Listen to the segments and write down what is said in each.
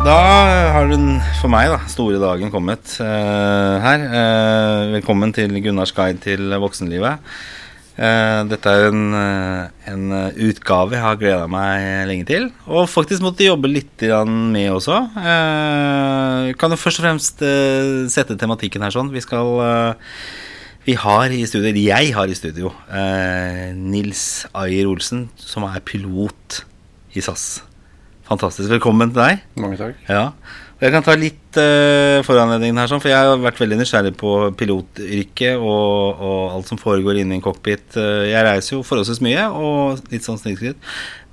Da har den for meg da, store dagen kommet uh, her. Uh, velkommen til Gunnars guide til voksenlivet. Uh, dette er en, en utgave jeg har gleda meg lenge til. Og faktisk måtte jobbe litt med også. Kan jo først og fremst sette tematikken her sånn. Vi skal Vi har i studio, eller jeg har i studio, Nils Ayer Olsen, som er pilot i SAS. Fantastisk. Velkommen til deg. Mange takk. Ja. Jeg kan ta litt uh, foranledningen her, sånn, for jeg har vært veldig nysgjerrig på pilotyrket og, og alt som foregår inne i en cockpit. Uh, jeg reiser jo forholdsvis mye og litt sånn snikskritt.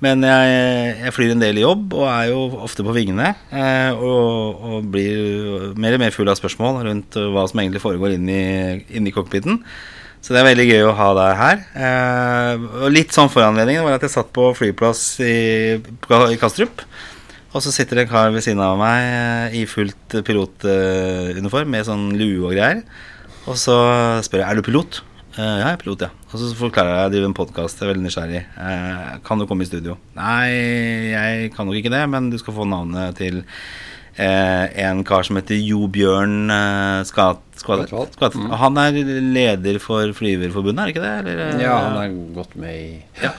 Men jeg, jeg, flyr en del i jobb og er jo ofte på vingene. Uh, og, og, blir mer og mer full av spørsmål rundt hva som egentlig foregår inne i, inne i cockpiten. Så det er veldig gøy å ha deg her. Eh, og litt sånn foranledningen var at jeg satt på flyplass i, i Kastrup. Og så sitter det en kar ved siden av meg eh, i fullt pilotuniform med sånn lue og greier. Og så spør jeg er du pilot. Eh, ja, jeg er pilot, ja. Og så forklarer jeg at jeg driver en podkast. Er veldig nysgjerrig. Eh, kan du komme i studio? Nei, jeg kan nok ikke det, men du skal få navnet til Eh, en kar som heter Jo Bjørn eh, Skat, Skat, mm. Han er leder for Flyverforbundet, er det ikke det? Eller, ja, han er gått med i ja.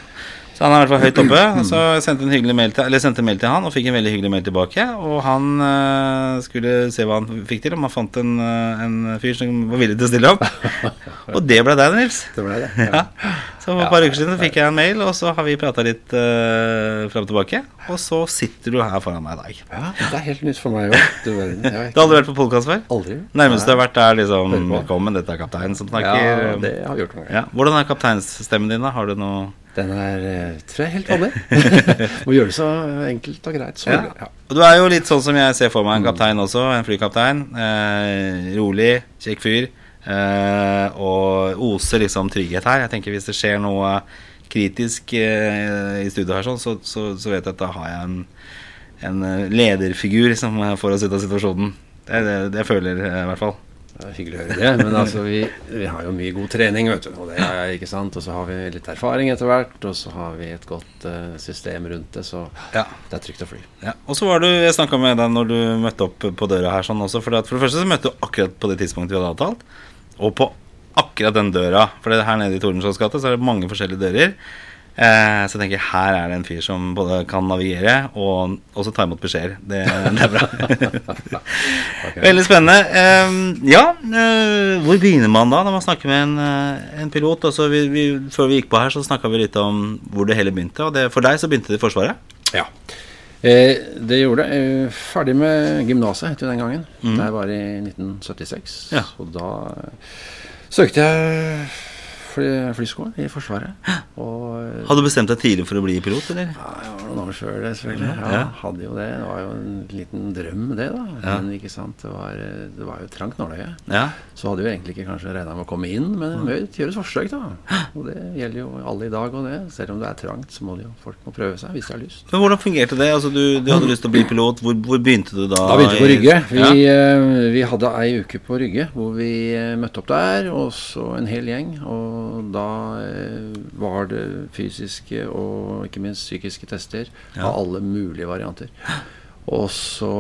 Så han er i hvert fall høyt oppe. Så sendte en hyggelig mail til, eller sendte mail til han og fikk en veldig hyggelig mail tilbake. Og han uh, skulle se hva han fikk til, om han fant en, uh, en fyr som var villig til å stille opp. og det ble deg, Nils. Det ble det, ja. ja. Så for et par uker siden fikk jeg en mail, og så har vi prata litt uh, fram og tilbake. Og så sitter du her foran meg i dag. Ja, det er helt nytt for meg òg. Du, du har aldri vært på podkast før? Aldri. Nærmeste du har vært er liksom Velkommen, dette er kapteinen som snakker. Ja, det har vi gjort noen ganger. Ja. Hvordan er kapteinsstemmen din, da? Har du noe den er eh, tror jeg, helt vanlig. Må gjøre det så enkelt og greit som mulig. Ja. Og du er jo litt sånn som jeg ser for meg en kaptein også. En flykaptein. Eh, rolig, kjekk fyr. Eh, og oser liksom trygghet her. Jeg tenker Hvis det skjer noe kritisk eh, i studio her, sånn, så, så, så, vet jeg at da har jeg en, en eh, lederfigur liksom, for oss ut av situasjonen. Det, det, det føler jeg i hvert fall. Det er hyggelig å høre det. Men altså, vi, vi, har jo mye god trening, vet du. Og det er, ikke sant? Og så har vi litt erfaring etter hvert, og så har vi et godt uh, system rundt det. Så ja. det er trygt å fly. Ja. Og så var du, Jeg snakka med deg når du møtte opp på døra her sånn også. For, for det første så møtte du akkurat på det tidspunktet vi hadde avtalt. Og på akkurat den døra. For her nede i Tordenskiolds gate så er det mange forskjellige dører. Eh, så jeg tenker her er det en fyr som både kan navigere og også ta imot beskjeder. Det, det, er bra. okay. Veldig spennende. Eh, ja, eh, hvor begynner man da når man snakker med en, eh, en pilot? Altså, vi, vi, før vi gikk på her, så snakka vi litt om hvor det hele begynte. Og det, for deg så begynte det i Forsvaret? Ja. Eh, det gjorde det. Eh, ferdig med gymnaset het det den gangen. Mm. Det var i 1976. Ja. Og da søkte jeg fly, flyskolen i Forsvaret. Og, eh, hadde du bestemt deg tidlig for å bli pilot, eller? Ja, jeg var noen år før det, selvfølgelig. Ja, ja. hadde jo det. Det var jo en liten drøm, det, da. Ja. Men ikke sant, det var, det var jo trangt nåløye. Ja. Så hadde jo egentlig ikke kanskje regna med å komme inn, men det gjøres forsøk, da. Og det gjelder jo alle i dag og det. Selv om det er trangt, så må jo folk må prøve seg hvis de har lyst. Men hvordan fungerte det? Altså, du, du hadde lyst til å bli pilot. Hvor, hvor, begynte du da? Da begynte vi på Rygge. Vi, uh, vi hadde ei uke på Rygge hvor vi uh, møtte opp der, og så en hel gjeng. Og da uh, var det fysiske og ikke minst psykiske tester ja. av alle mulige varianter. Og så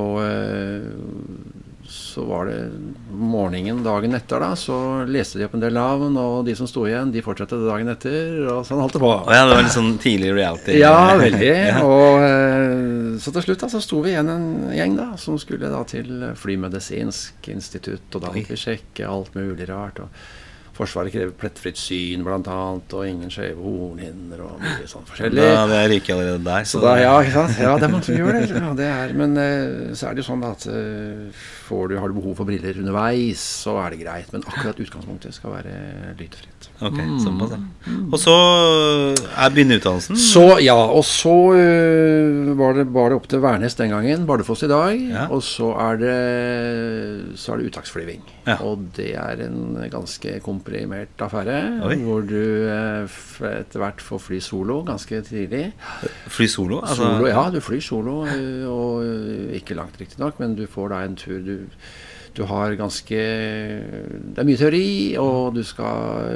så var det morgenen dagen etter, da, så leste de opp en del navn, og de som sto igjen, de fortsatte det dagen etter, og sånn holdt det på. Oh, ja, det var litt sånn tidlig reality? Ja, veldig. ja. Og eh, så til slutt da, så sto vi igjen en gjeng da, som skulle da til Flymedisinsk institutt, og da måtte vi sjekke alt mulig rart. og Forsvaret krever plettfritt syn, bl.a., og ingen skjeve hornhinner og mye sånn forskjellig. Ja, det er ikke allerede der. Så, så da, ja, ikke sant? ja, det er mange som gjør det. Ja, det er, men uh, så er det jo sånn at uh, du, har du behov for briller underveis, så er det greit. Men akkurat utgangspunktet skal være lytefritt. Ok, mm. såpass, ja. Og så er begynner utdannelsen? Så, ja, og så uh, var, det, var, det, opp til Værnes den gangen, Bardufoss i dag. Ja. Og så er det, så er det uttaksflyving. Ja. Og det er en ganske komplisert komprimert affære. Oi. Hvor du eh, etter hvert får fly solo ganske tidlig. Fly solo? Altså... solo ja, du flyr solo. Eh, og eh, ikke langt, riktignok, men du får da en tur du, Du har ganske Det er mye teori, og du skal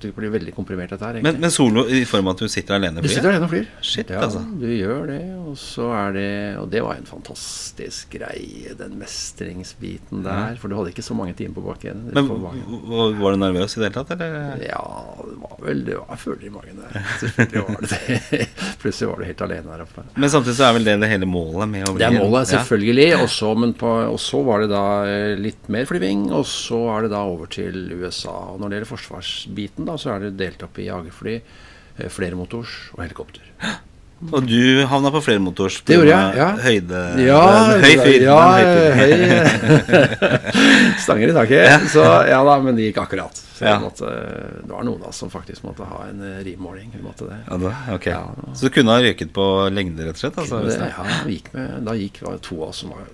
Du blir veldig komprimert, dette her. Men, men, solo i form av at du sitter alene og flyr? Du sitter alene og flyr. Shit, ja, altså. Du gjør det, og så er det Og det var en fantastisk greie, den mestringsbiten der. For du hadde ikke så mange timer på bakken. Men Var du nervøs i det hele tatt, eller? Ja, det var vel Det var føler i magen der. Selvfølgelig var det det. Plutselig var du helt alene der oppe. Men samtidig så er vel det det hele målet med å bli Det er målet, selvfølgelig. Ja. Også, men på, og så var det da eh, litt mer flyving, og så er det da over til USA. Og når det gjelder forsvarsbiten, da, så er det delt opp i jagerfly, eh, flermotors og helikopter. Og du havna på flermotors det gjorde jeg, ja. høyde ja, Høy fyr. Ja, høy Stanger i taket. Ja. Så ja da, men det gikk akkurat. Så ja. måtte, det var noen av oss som faktisk måtte ha en rimåling rimmåling. Måtte. Ja, da, okay. Så du kunne ha røyket på lengde, rett og slett? Altså, det, ja, gikk med, da gikk var to av oss som var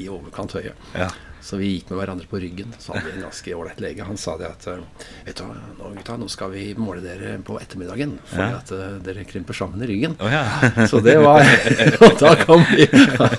i overkant høye. Ja. Så vi gikk med hverandre på ryggen. Så hadde vi en ganske ålreit lege. Han sa det at eh, Vet du nå, gutta, nå skal vi måle dere på ettermiddagen. For ja. at uh, dere krymper sammen i ryggen. Oh, ja. så det var Og da kom vi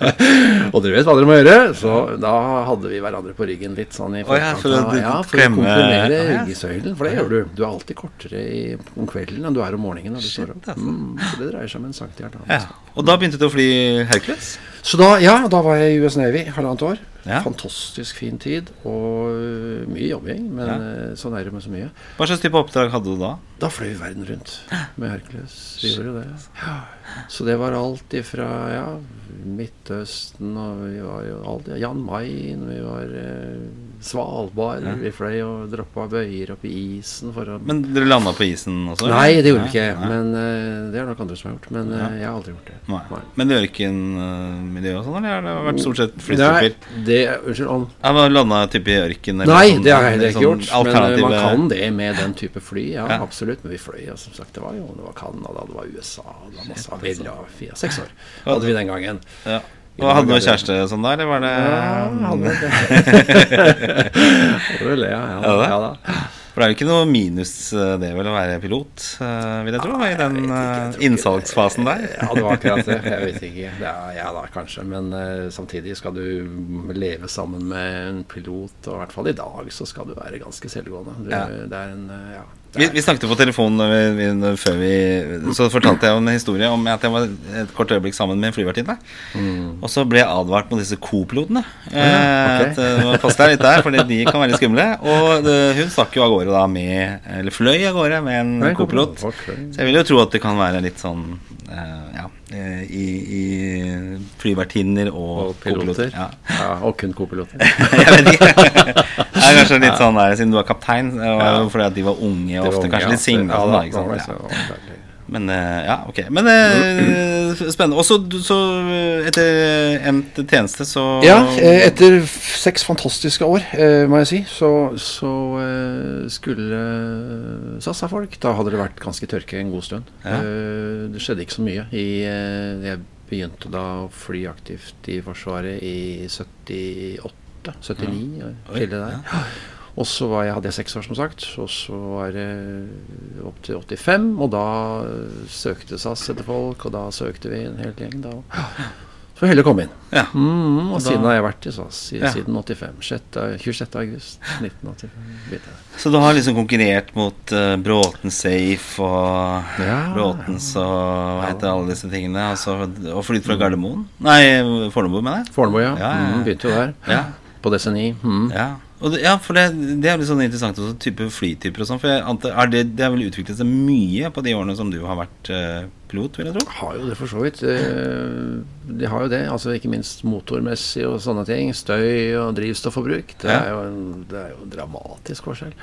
Og dere vet hva dere må gjøre. Så da hadde vi hverandre på ryggen litt sånn i forkant. Oh, ja, så ja, for å komprimere ryggesøylen. For det gjør du. Du er alltid kortere i, om kvelden enn du er om morgenen. Shit. Altså. Mm, så det dreier seg om en centimeter. Ja. Og da begynte du å fly Hercules? Så da, ja, da var jeg i US Navy halvannet år. Ja. Fantastisk fin tid og øh, mye jobbing, men ja. Øh, sånn er det med så mye. Hva slags type oppdrag hadde du da? Da fløy vi verden rundt med Hercules. Vi gjorde det. Ja. Så det var alt ifra ja, Midtøsten og vi var jo alt, Jan Mayen, vi var eh, Svalbard. Ja. Vi fløy og droppa bøyer opp i isen for å Men dere landa på isen også? Nei, det gjorde vi ikke. Nei. Men eh, Det er nok andre som har gjort. Men uh, jeg har aldri gjort det. Nei. Nei. Men ørkenmiljø og sånn, eller har det vært stort sett flystrupper? Det, unnskyld, om ja, Landa type i ørken? Nei, sånn, det har jeg ikke sånn gjort. Men man kan det med den type fly, ja, ja. absolutt. Men vi fløy, og som sagt. Det var jo det var Canada, det var USA, det var masse Philadelphia. Seks år hadde vi den gangen. Ja. Og hadde du kjæreste sånn da, eller var det Ja, hadde det. ja, ja. ja, da. For det er jo ikke noe minus eh, det vel å være pilot, eh, vil jeg tro, i den uh, innsalgsfasen der? ja, det var akkurat det. Jeg vet ikke. Det er, ja da, kanskje. Men samtidig skal du leve sammen med en pilot, og i hvert fall i dag så skal du være ganske selvgående. Du. Det er en, ja vi, vi, snakket på telefonen før vi Så fortalte jeg en historie om at jeg var et kort øyeblikk sammen med en flyvertinne. Mm. Og så ble jeg advart mot disse co-pilotene. Ja, okay. Eh, Pass deg litt der, fordi de kan være litt skumle. Og det, hun stakk jo av gårde da med Eller fløy av gårde med en co-pilot. Så jeg vil jo tro at det kan være litt sånn uh, Ja Eh, i, i flyvertinner og, og piloter. Ja. ja. og kun co-piloter. jeg vet ikke. Det er kanskje litt sånn der, Siden du var kaptein, fordi at de var unge og ofte unge, kanskje litt single. Ja, sånn, men uh, ja, ok. Men uh, spennende. Og så, etter endt tjeneste, så Ja, eh, etter seks fantastiske år, må jeg si, så, så skulle SAS ha folk. Da hadde det vært ganske tørke en god stund. Ja. det skjedde ikke så mye. I, jeg begynte da å fly aktivt i Forsvaret i 78. 79, ja. Oi, der. Ja. Og så var jeg, hadde jeg seks år, som sagt. Og så var det opp til 85, og da søkte SAS etter folk, og da søkte vi en hel gjeng. da. Så heller komme inn. Ja. Mm, og, siden har jeg vært i SAS ja. siden 85. 6, 26. august 1985. Så du har liksom konkurrert mot uh, Bråten Safe og ja, Bråtens og hva heter alle disse tingene? Altså, og flydd fra Gardermoen? Nei, Fornebu, mener jeg. Fornebu, ja. Mm, begynte jo der. På DC9. Mm. Ja. Det, ja, for det, det, er litt sånn interessant også, type flytyper og sånn. For antar, er det, det har vel utviklet seg mye på de årene som du har vært eh, pilot, vil jeg tro? Har jo det, for så vidt. Uh, de har jo det. altså Ikke minst motormessig og sånne ting. Støy og drivstofforbruk. Det, er, jo en, det er jo en dramatisk forskjell.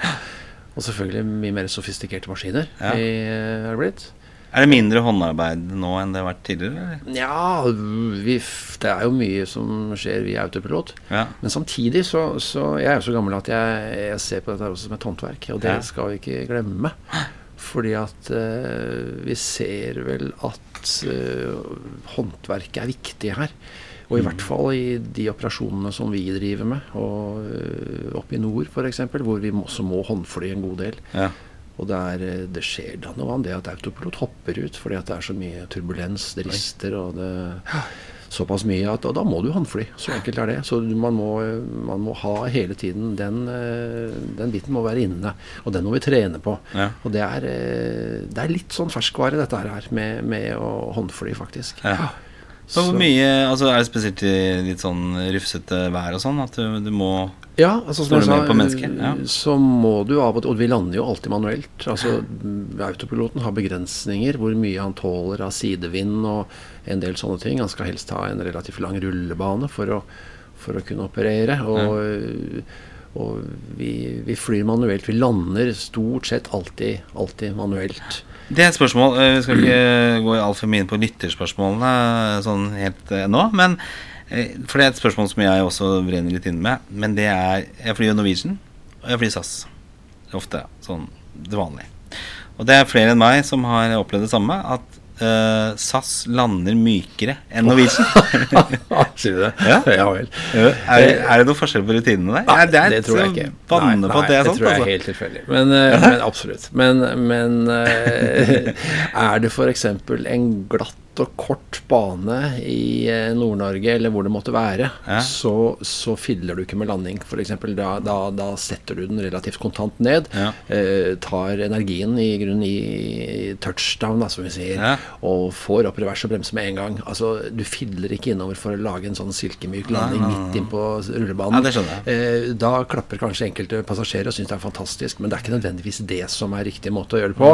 Og selvfølgelig mye mer sofistikerte maskiner ja. i, er det blitt. Er det mindre håndarbeid nå enn det har vært tidligere? Nja, Ja, det er jo mye som skjer via autopilot. Ja. Men samtidig så, så Jeg er jo så gammel at jeg, jeg ser på dette også som et håndverk, og det skal vi ikke glemme. Fordi at uh, vi ser vel at uh, håndverket er viktig her. Og i mm. hvert fall i de operasjonene som vi driver med, og uh, oppe i nord f.eks., hvor vi også må håndfly en god del. Ja. Og det, er, eh, det skjer da noe annet, det at autopilot hopper ut fordi at det er så mye turbulens, det rister og det såpass mye at og da må du håndfly. Så enkelt er det. Så man må, man må ha hele tiden den, den, biten må være inne. Og den må vi trene på. Ja. Og det er, det er, litt sånn ferskvare, dette her, med, med å håndfly, faktisk. Ja. Så hvor mye, altså Er det spesielt i litt sånn rufsete vær og sånn at du, du må ja, altså, som jeg sa, ja. så må du av og til Og vi lander jo alltid manuelt. Altså Autopiloten har begrensninger hvor mye han tåler av sidevind og en del sånne ting. Han skal helst ha en relativt lang rullebane for å, for å kunne operere. Og, ja. og vi, vi, flyr manuelt. Vi lander stort sett alltid, alltid manuelt. Det er et spørsmål. Eh, vi skal ikke gå altfor mye inn på lytterspørsmålene sånn helt eh, nå. Men, eh, for det er et spørsmål som jeg også brenner litt inne med. Men det er Jeg flyr Norwegian, og jeg flyr SAS. Ofte. Sånn det vanlige. Og det er flere enn meg som har opplevd det samme. At uh, SAS lander mykere enn Norwegian. Sier du det? Ja, ja vel. Er, er, det noe forskjell på rutinene der? Nei, det, det, tror jeg ikke. Nei, nei, det, det tror jeg er altså. helt tilfeldig. Men, uh, men, absolutt. Men, men uh, er det f.eks. en glatt og kort bane i eh, Nord-Norge, eller hvor det måtte være, ja. så, så fidler du ikke med landing. F.eks. Da, da, da setter du den relativt kontant ned. Ja. Eh, tar energien i grunnen i touchdown, da, som vi sier, ja. og får opp revers og bremse med en gang. Altså, Du fidler ikke innover for å lage en sånn silkemyk landing midt inn på rullebanen. Eh, da klapper kanskje enkelte passasjerer og syns det er fantastisk, men det er ikke nødvendigvis det som er riktig måte å gjøre det på.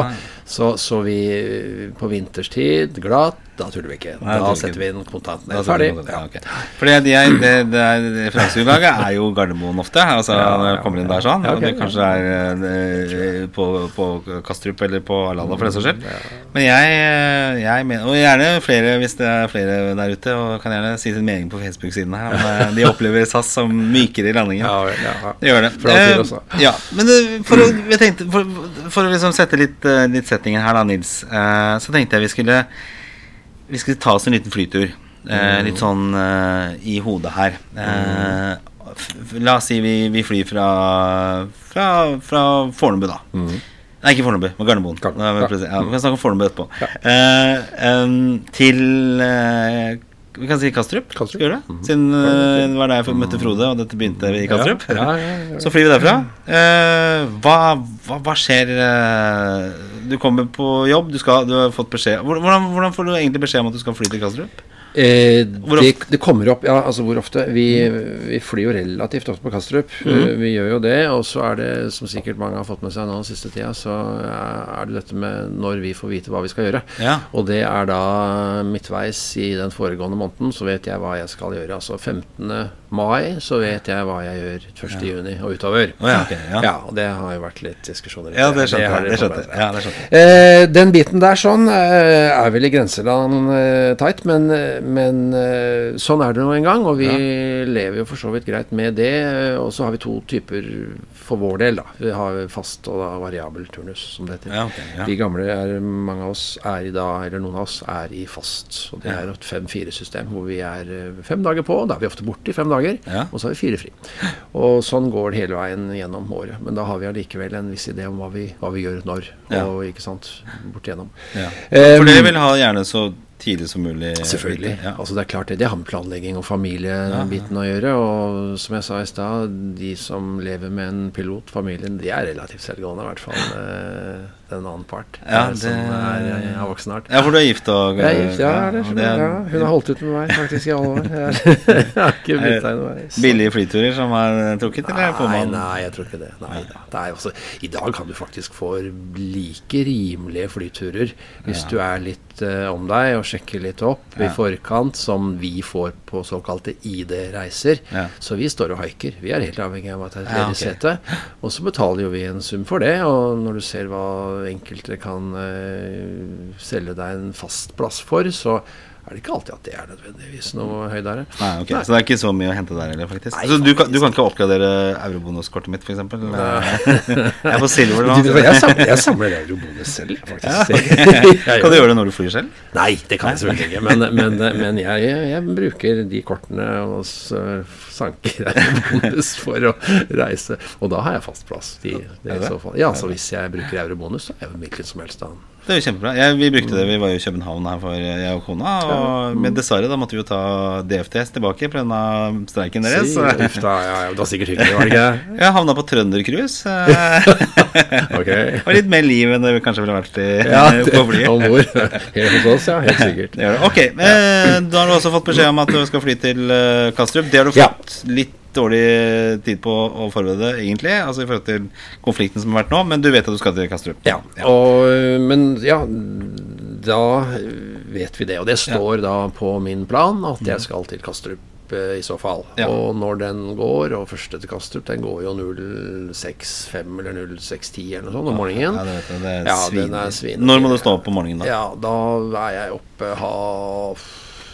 Så, så vi på vinterstid glatt da tuller vi ikke. Nei, da setter vi inn kontanten. Ferdig. Ja. Okay. Fordi det, det, det referansegrunnlaget er jo Gardermoen ofte. Altså ja, ja, kommer inn der sånn. Okay, det kanskje er det, på, på Kastrup eller på Arlanda for den saks skyld. Men jeg, jeg mener Og gjerne flere hvis det er flere der ute, og kan gjerne si sin mening på Facebook-siden her. Om eh, de opplever SAS som mykere i landingen. Ja, Det gjør det. Eh, ja, men eh, for å, tenkte, for, for å liksom sette litt, litt settingen her, da, Nils, eh, så tenkte jeg vi skulle vi skal ta oss en liten flytur. Eh, litt sånn eh, i hodet her. Eh, la oss si vi, vi flyr fra, fra, fra Fornebu, da. Mm. Nei, ikke Fornebu, men Gardermoen. Ja, vi kan snakke om Fornebu etterpå. Ja. Um, til uh, vi kan si Kastrup. Kastrup. Skal det? Mm. Siden uh, det var der jeg møtte Frode, og dette begynte i Kastrup. Ja, ja, ja, Så flyr vi derfra. Uh, hva, hva, hva, skjer uh, Du kommer på jobb, du, skal, du har fått beskjed hvordan, hvordan, får du egentlig beskjed om at du skal fly til Kastrup? Eh, det, det, kommer opp Ja, altså hvor ofte? Vi, vi flyr jo relativt ofte på Kastrup. Mm. vi gjør jo det. Og så er det, som sikkert mange har fått med seg nå den siste tida, så er det dette med når vi får vite hva vi skal gjøre. Ja. Og det er da midtveis i den foregående måneden, så vet jeg hva jeg skal gjøre. Altså 15 mai så vet jeg hva jeg gjør 1. Ja. juni og utover. Oh, ja, okay, ja. ja, og det har jo vært litt diskusjoner Ja, det skjønte jeg. Det. Eh, den biten der sånn eh, er vel i grenseland eh, tight, men, men eh, sånn er det nå en gang. Og vi lever jo for så vidt greit med det. Og så har vi to typer for vår del, da. Vi har fast og da variabel turnus, som det heter. Okay, De gamle er, mange av oss er i da, eller noen av oss er i fast. Og det er et fem-fire-system hvor vi er eh, fem dager på. Da er vi ofte borte i fem dager ja. og så har vi fire fri. Og sånn går det hele veien gjennom året. Men da har vi allikevel en viss idé om hva vi, hva vi gjør når, og ikke sant, bort igjennom. Ja. For dere vil ha gjerne så tidlig som mulig? Selvfølgelig. Ja. Altså Det er klart det. Det har med planlegging og familiebiten ja, ja. å gjøre. Og som jeg sa i stad, de som lever med en pilot, familien, de er relativt selvgående, i hvert fall. Eh, den annen part. Ja, det, som er, er eh, voksen snart. Ja, for du er gift og Jeg er gift, ja. Det, er... ja hun har holdt ut med meg faktisk i alle år. Jeg har ikke noe Billige flyturer som er trukket, eller Nei, man Nei, jeg tror ikke det. Nei da. Det er også, I dag kan du faktisk få like rimelige flyturer hvis du er litt uh, om deg og sjekker litt opp i forkant, som vi får på såkalte ID-reiser. Så vi står og haiker. Vi er helt avhengig av at det er et ledig okay. sete. Og så betaler jo vi en sum for det. Og når du ser hva enkelte kan uh, selge deg en fast plass for, så er det ikke alltid at det er nødvendigvis noe høydere. Nei, ok, Nei. Så det er ikke så mye å hente der heller, faktisk? Nei, så du kan, du kan, ikke oppgradere eurobonuskortet mitt, f.eks.? jeg er på silver nå. Jeg samler, jeg samler eurobonus selv, faktisk. Ja, kan du gjøre det når du flyr selv? Nei, det kan jeg selvfølgelig ikke. Men, men, men jeg, jeg, bruker de kortene hos sanker eurobonus for å reise. Og da har jeg fast plass. De, i så fall. Ja, så hvis jeg bruker eurobonus, så er jeg hvilken som helst annen. Det er jo kjempebra. Jeg, vi brukte det, vi var jo i København her for jeg og kona. Og, men dessverre da måtte vi jo ta DFTS tilbake pga. streiken deres. Si, uff da, ja, ja, det var sikkert hyggelig, var det ikke? Jeg havna på trøndercruise. okay. og litt mer liv enn det vi kanskje ville vært i, ja, på flyet. Om bord. Helt hos oss, ja. Helt sikkert. Ok, eh, Da har du også fått beskjed om at du skal fly til Kastrup. Det har du fått litt dårlig tid på å forberede, egentlig. Altså i forhold til konflikten som har vært nå. Men du vet at du skal til Kastrup? Ja. ja. Og, men ja, da vet vi det. Og det står ja. da på min plan at jeg skal til Kastrup i så fall. Ja. Og når den går, og første til Kastrup, den går jo 06.5 eller 06.10 eller noe sånt om morgenen. Ja, det. Det er, ja, svin. er svin. Når må du stå opp om morgenen, da? Ja, da er jeg oppe halv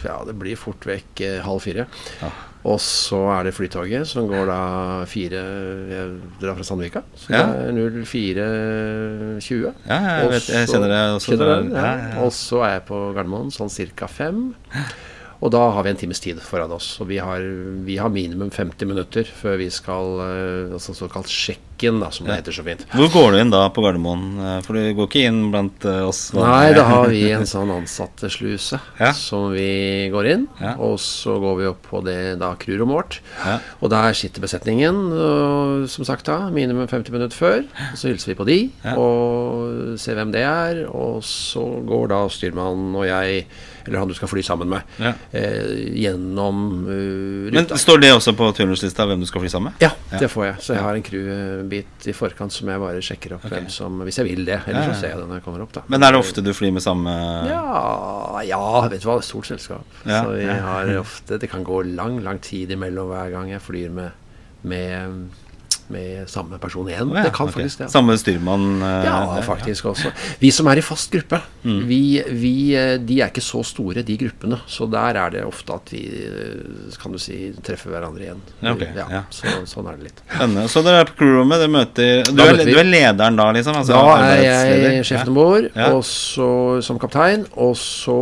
Ja, det blir fort vekk eh, halv fire. Ja. Og så er det Flytoget, som går da fire Jeg drar fra Sandvika. Så ja. det er 04.20. Ja, jeg, vet, jeg kjenner det også. Kjenner det, ja. Og så er jeg på Gardermoen sånn ca. fem. Og da har vi en times tid foran oss. Og vi har, vi har minimum 50 minutter før vi skal uh, altså såkalt sjekken, da, som det heter så fint. Hvor går du inn da på Gardermoen? Eh, for du går ikke inn blant uh, oss? Nei, da har vi en sånn ansattesluse ja. som vi går inn. Ja. Og så går vi opp på det da crewrommet vårt. Ja. Og der sitter besetningen, og, som sagt da, minimum 50 minutter før. Og så hilser vi på de, og ser hvem det er. Og så går da styrmannen og jeg eller han du skal fly sammen med, ja. eh, gjennom uh. Men Står det også på turnuslista hvem du skal fly sammen med? Ja, ja. det får jeg. Så jeg har en crew-bit i forkant som jeg bare sjekker opp okay. hvem som Hvis jeg vil det. Eller så ser jeg det når jeg kommer opp, da. Men er det ofte du flyr med samme Ja, ja vet du hva, stort selskap. Så jeg har ofte Det kan gå lang, lang tid imellom hver gang jeg flyr med, med med samme person igjen. Oh, ja, det kan okay. faktisk det. Samme styrmann? Uh, ja, faktisk ja. også. Vi som er i fast gruppe, mm. vi, vi, eh, de er ikke så store, de gruppene. Så der er det ofte at vi eh, kan du si, treffer hverandre igjen. Okay, ja, så, sånn er det litt. Spennende. Så dere er på crewrommet, dere møter du er, du er, lederen da, liksom? Altså, da er jeg sjefen vår bord, og så som kaptein. Og så,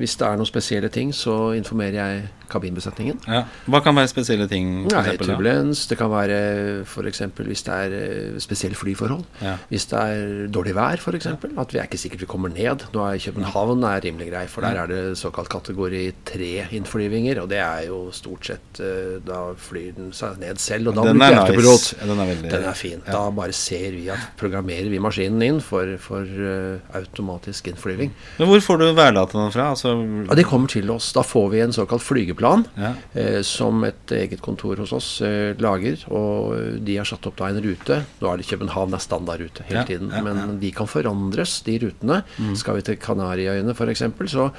hvis det er noen spesielle ting, så informerer jeg kabinbesetningen. Ja. Hva kan være spesielle ting? For ja, turbulens. Det kan være f.eks. hvis det er uh, spesielle flyforhold. Ja. Hvis det er dårlig vær, f.eks. At vi er ikke sikkert vi kommer ned. Nå er København er rimelig grei, for der er det såkalt kategori tre-innflyvinger. Og det er jo stort sett uh, Da flyr den seg ned selv, og da den blir det autopilot. Ja, den, er veldig, den er fin. Da bare ser vi at programmerer vi maskinen inn for, for uh, automatisk innflyving. Men hvor får du værdataene fra? Altså, ja, de kommer til oss. Da får vi en såkalt flygeplass plan ja. eh, som et eget kontor hos oss eh, lager. Og de har satt opp da en rute. Nå er det København er standardrute hele tiden. Men de kan forandres, de rutene. Mm. Skal vi til Kanariøyene f.eks., så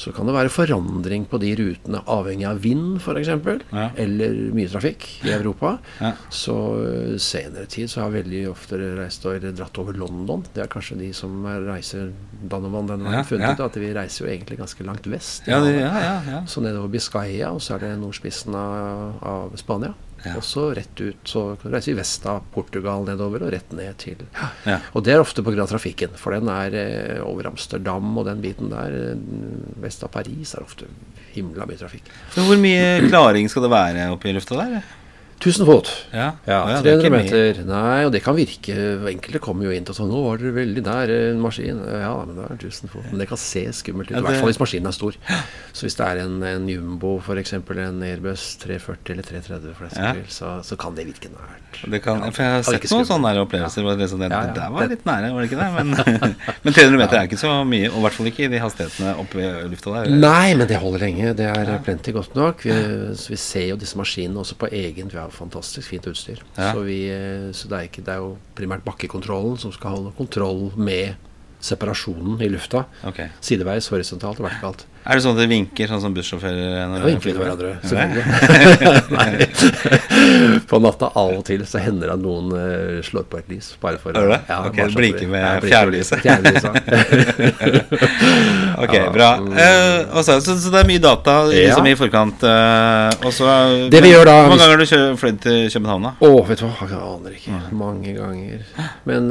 så kan det være forandring på de rutene avhengig av vind f.eks. Ja. Eller mye trafikk i Europa. Ja. Så uh, senere tid så har veldig ofte reist og dratt over London. Det er kanskje de som reiser Danovan den veien, ja, funnet ut at vi reiser jo egentlig ganske langt vest. Ja, det, så nedover Biscaya, og så er det nordspissen av, av Spania. Ja. Og så rett ut. Så reiser vi vest av Portugal nedover og rett ned til ja. Og det er ofte pga. trafikken, for den er eh, over Amsterdam og den biten der. Eh, vest av Paris er ofte himla mye trafikk. Så hvor mye klaring skal det være oppe i lufta der? 1000 fot. Ja, ja 300 meter. Nei, og det kan virke Enkelte kommer jo inn til sånn 'Nå var dere veldig nær en maskin.' Ja, men det er 1000 fot. Men det kan se skummelt ut. I hvert fall hvis maskinen er stor. Så hvis det er en, en Jumbo, f.eks. en Airbus 340 eller 330, for ja. så, så, kan det virke nært. Det kan, for jeg har sett noen sånne opplevelser Ja. det, sånn, det, det, der var litt nære, var det ikke det? Men, men 300 meter er ikke så mye, og i hvert fall ikke i de hastighetene oppe i lufta der. Nei, men det holder lenge. Det er plenty godt nok. Vi, vi ser jo disse maskinene også på egen Vi fantastisk fint utstyr. Ja. Så, vi, eh, så det, er ikke, det, er jo primært bakkekontrollen som skal holde kontroll med separasjonen i lufta. Okay. Sideveis, horisontalt og vertikalt. Er det sånn at det vinker, sånn som bussjåfører? Ja, vinker til hverandre, selvfølgelig. På natta av og til så hender det at noen uh, slår på et lys. Bare for Hør det? Ja, ok, Blinker med fjærlyset. ok, bra. Uh, også, så, så, det er mye data liksom, ja. i forkant. Uh, og så Det vi gjør da Hvor mange ganger har du fløyet til København? da? Å, oh, vet du hva, jeg aner ikke. Mm. Mange ganger. Men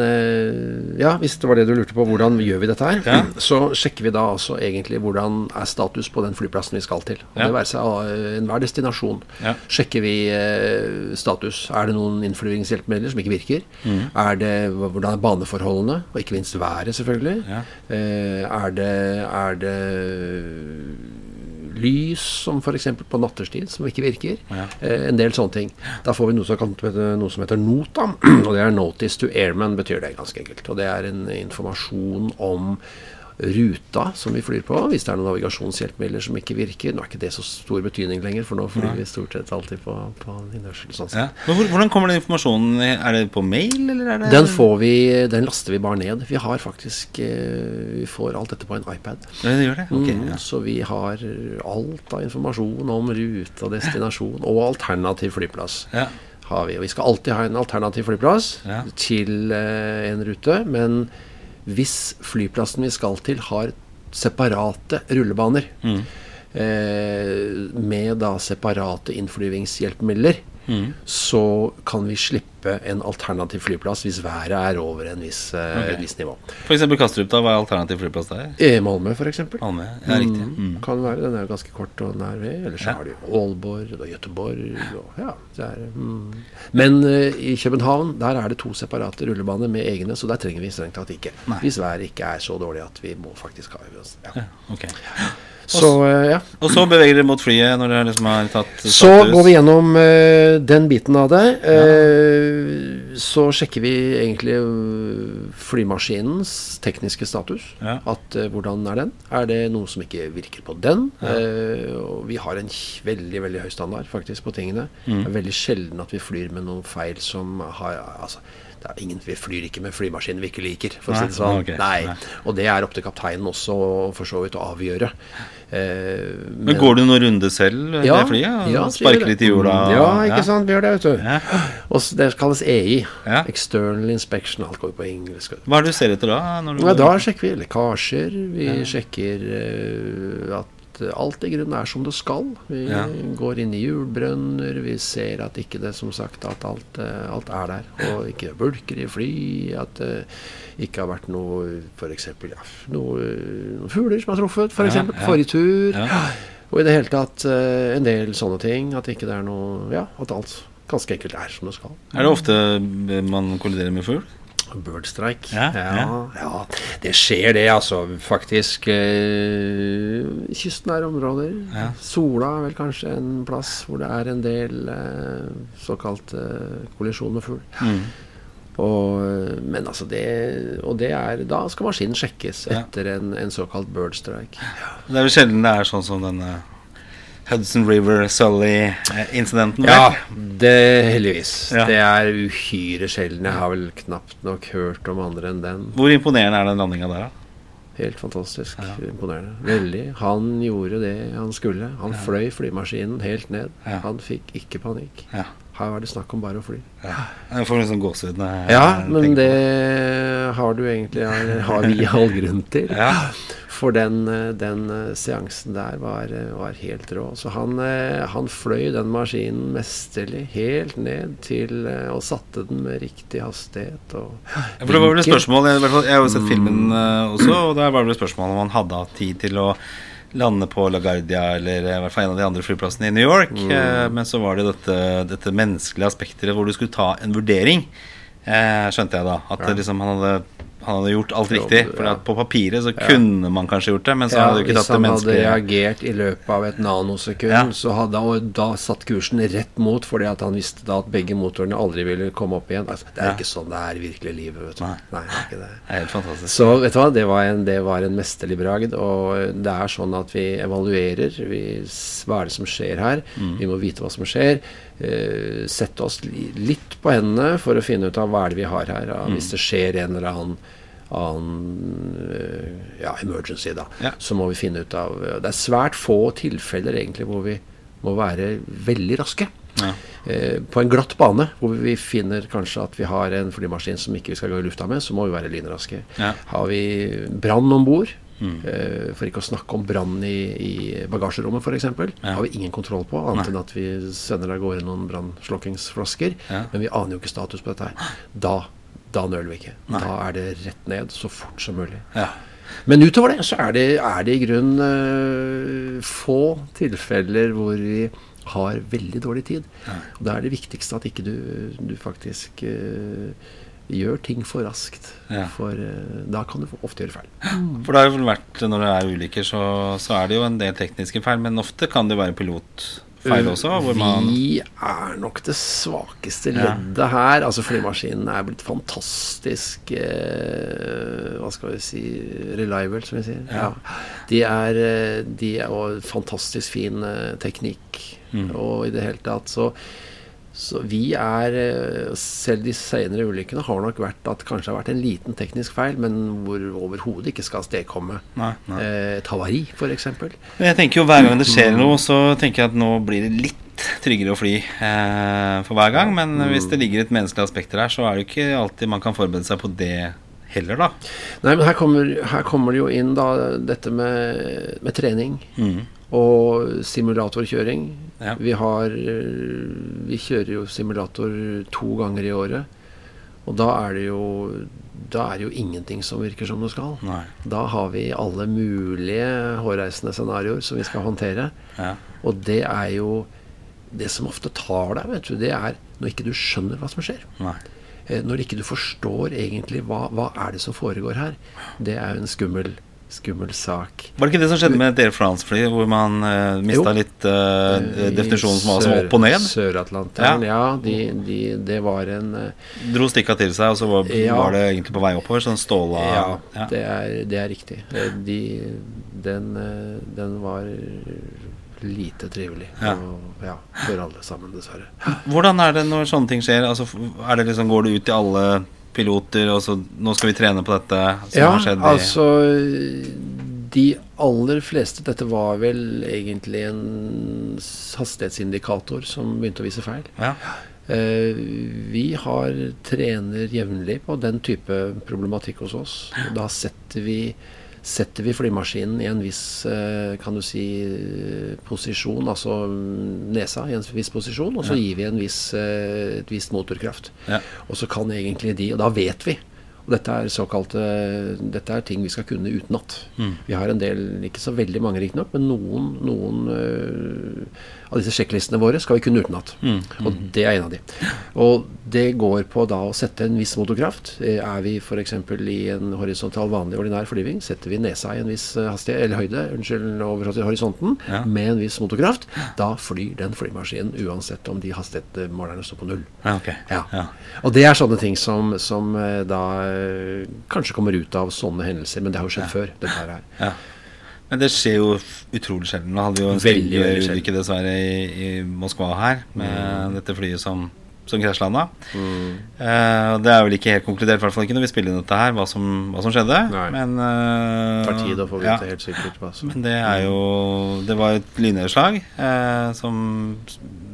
ja, hvis det var det du lurte på, hvordan gjør vi dette her? Ja. Så sjekker vi da altså egentlig hvordan er status på den flyplassen vi skal til. Ja. Det være seg enhver destinasjon. Ja. Sjekker vi eh, status. Er det noen innflyvningshjelpemidler som ikke virker? Mm. Er det, hvordan er baneforholdene? Og ikke minst været, selvfølgelig. Ja. Eh, er, det, Er det lys, som f.eks. på natterstid, som ikke virker. Ja. Eh, en del sånne ting. Da får vi noe som, noe som heter NOTA, og det er Notice to Airman, betyr det ganske enkelt. Og det er en informasjon om ruta som vi flyr på, hvis det er noen navigasjonshjelpemidler som ikke virker. Nå er ikke det så stor betydning lenger, for nå flyr vi stort sett alltid på, på innhørsel. Sånn ja. Hvordan kommer den informasjonen? Er det på mail, eller er det Den får vi, den laster vi bare ned. Vi har faktisk eh, Vi får alt dette på en iPad. Ja, det gjør det? Okay, mm, ja. Så vi har alt av informasjon om rute og destinasjon, og alternativ flyplass. Ja. Har vi. Og vi skal alltid ha en alternativ flyplass til eh, en rute, men hvis flyplassen vi skal til, har separate rullebaner mm. eh, med da separate innflyvingshjelpemidler, mm. så kan vi slippe en alternativ flyplass hvis været er over en viss, eh, okay. et visst nivå. F.eks. Kastrup, da? Hva er alternativ flyplass der? E Malmö, f.eks. Malmö, ja, riktig. Mm. mm. Kan være. Den er jo ganske kort og nær ved. Ellers ja. har du Aalborg og Göteborg. Og, ja, er, mm. Men uh, i København der er det to separate rullebaner med egne, så der trenger vi strengt tatt ikke. Nei. Hvis været ikke er så dårlig at vi må faktisk ha øvelse. Ja. Okay. Så, uh, ja. Og så beveger dere mot flyet når dere liksom har tatt status? Så går vi gjennom uh, den biten av det. Uh, så sjekker vi egentlig flymaskinens tekniske status. Ja. At Hvordan er den? Er det noe som ikke virker på den? Ja. og vi har en veldig veldig høy standard faktisk på tingene. Mm. Det er veldig sjelden at vi flyr med noen feil som har altså, det er ingen, Vi flyr ikke med flymaskinen vi ikke liker, for å si det sånn. Okay. Nei. Og det er opp til kapteinen også for så vidt å avgjøre. Eh, men, går du noen runder selv ja, det flyet? Ja, Sparker litt i jorda? Ja, ikke ja. sant. Vi gjør det, vet du. Ja. Og det kalles EI. Ja. External Inspection. Alt går på engelsk. Hva er det du ser etter da? ja, da sjekker vi lekkasjer. Vi sjekker uh, at alt i grunnen er som det skal. Vi ja. går inn i hjulbrønner, vi ser at ikke det som sagt at alt, eh, alt er der. Og ikke bulker i fly, at det ikke har vært noe f.eks. Ja, noe, noen fugler som har truffet, f.eks. For eksempel, forrige tur. Og i det hele tatt eh, en del sånne ting. At ikke det er noe Ja, at alt ganske enkelt er som det skal. Er det ofte man kolliderer med fugl? Birdstrike. Ja, ja, ja, det skjer det, altså. Faktisk. Eh, kystnære områder. Ja. Sola er vel kanskje en plass hvor det er en del eh, såkalt eh, kollisjon med fugl. Mm. Og, eh, men altså det Og det er Da skal maskinen sjekkes etter en, en såkalt birdstrike. Det er vel sjelden det er sånn som denne Hudson River Sully-incidenten? Ja, det heldigvis. Ja. Det er uhyre sjelden. Jeg har vel knapt nok hørt om andre enn den. Hvor imponerende er den landinga der, da? Helt fantastisk ja. imponerende. Veldig. Han gjorde det han skulle. Han ja. fløy flymaskinen helt ned. Han fikk ikke panikk. Her var det snakk om bare å fly. Jeg får liksom gåsehud Ja, men det har du egentlig har vi all grunn til. For den, eh, den eh, seansen der var, eh, var, helt rå. Så han, han, fløy den maskinen mesterlig helt ned til og satte den med riktig hastighet. Og ja, for det var vel et spørsmål Jeg, jeg har jo sett filmen også, og der var det et spørsmål om han hadde hatt tid til å lande på LaGuardia eller i hvert fall en av de andre flyplassene i New York. Mm. Men så var det dette, dette menneskelige aspektet hvor du skulle ta en vurdering, skjønte jeg da. At ja. liksom han hadde han hadde gjort alt riktig. For ja. på papiret så kunne man kanskje gjort det, men så ja, hadde du ikke tatt det menneskelige Hvis han hadde reagert i løpet av et nanosekund, så hadde han da satt kursen rett mot, fordi at han visste da at begge motorene aldri ville komme opp igjen. Altså, det er ikke sånn det er i virkelig livet. Vet du. Nei. Nei, det er ikke det. det er helt fantastisk. Så vet du hva, det var en, det var en mesterlig bragd. Og det er sånn at vi evaluerer. Vi, hva er det som skjer her? Mm. Vi må vite hva som skjer. Uh, sette oss litt på hendene for å finne ut av hva er det vi har her. Ja, mm. Hvis det skjer en eller annen annen uh, ja, emergency, da, ja. så må vi finne ut av Det er svært få tilfeller egentlig hvor vi må være veldig raske. Ja. Eh, på en glatt bane hvor vi finner kanskje at vi har en flymaskin som ikke vi skal gå i lufta med, så må vi være lynraske. Har vi brann om bord, Mm. Uh, for ikke å snakke om brann i, i bagasjerommet f.eks. Ja. har vi ingen kontroll på, annet enn at vi sender av gårde noen brannslokkingsflasker. Ja. Men vi aner jo ikke status på dette her. Da, da nøler vi ikke. Nei. Da er det rett ned så fort som mulig. Ja. Men utover det så er det, er det i grunnen uh, få tilfeller hvor vi har veldig dårlig tid. Og da er det viktigste at ikke du, du faktisk uh, gjør ting for raskt. Ja. For uh, da kan du ofte gjøre feil. For det har jo vært, når det er ulykker, så, så, er det jo en del tekniske feil, men ofte kan det være pilotfeil også? vi er nok det svakeste leddet ja. her. Altså Flymaskinen er blitt fantastisk eh, Hva skal vi si reliable, som vi sier. Ja. Ja. De er, eh, de er jo fantastisk fin eh, teknikk. Mm. Og i det hele tatt så så vi er eh, Selv de senere ulykkene har nok vært at kanskje har vært en liten teknisk feil, men hvor overhodet ikke skal stedkomme eh, et havari, f.eks. Jeg tenker jo hver gang det skjer noe, så tenker jeg at nå blir det litt tryggere å fly eh, for hver gang. Men mm. hvis det ligger et menneskelig aspekt der, så er det ikke alltid man kan forberede seg på det heller, da. Nei, men her kommer, her kommer det jo inn da dette med, med trening. Mm og simulatorkjøring. Ja. Vi, har, vi kjører jo simulator to ganger i året. Og da er det jo da er det jo ingenting som virker som det skal. Nei. Da har vi alle mulige hårreisende scenarioer som vi skal håndtere. Ja. Og det er jo Det som ofte tar deg, vet du, det er når ikke du skjønner hva som skjer. Nei. Eh, når ikke du forstår egentlig hva, hva er det som foregår her. Det er jo en skummel skummel sak. Var det ikke det som skjedde med et Air France-fly, hvor man uh, eh, mista litt uh, definisjonen som var som opp og ned? Sør-Atlanteren, ja. ja de, de, det var en uh, Dro stikka til seg, og så var, ja, var, det egentlig på vei oppover? Sånn ståla Ja, ja. Det, er, det, er, riktig. De, den, den, var lite trivelig ja. Og, ja, for alle sammen, dessverre. Hvordan er det når sånne ting skjer? Altså, det liksom, går det ut i alle piloter, og så nå skal vi trene på dette? ja, altså De aller fleste Dette var vel egentlig en hastighetsindikator som begynte å vise feil. Ja. Uh, vi har trener jevnlig på den type problematikk hos oss. Da setter vi setter vi flymaskinen i en viss eh, kan du si, posisjon, altså nesa i en viss posisjon, og så ja. gir vi en viss, eh, et visst motorkraft. Ja. Og så kan egentlig de Og da vet vi. Og dette er såkalte Dette er ting vi skal kunne utenat. Mm. Vi har en del, ikke så veldig mange riktignok, men noen, noen av disse sjekklistene våre skal vi kunne utenat. Mm. Og det er en av de. Og det går på da å sette en viss motorkraft. Eh, er vi f.eks. i en horisontal, vanlig, ordinær flyving, setter vi nesa i en viss eh, hastighet, eller høyde unnskyld, over horisonten ja. med en viss motorkraft, da flyr den flymaskinen uansett om de hastighetsmålerne står på null. Ja, okay. ja. Og det er sånne ting som, som eh, da kanskje kommer ut av sånne hendelser, men det har jo skjedd før. dette her. Men det skjer jo utrolig sjelden. Nå hadde vi jo en ulykke dessverre i, i, Moskva her, med mm. dette flyet som, som krasjlanda. Mm. Uh, det er vel ikke helt konkludert, i hvert fall ikke når vi spiller inn dette her, hva som, hva som skjedde. Nei. Men uh, tar tid å få vite ja. helt sikkert hva som Men det er jo Det var et lynnedslag uh, som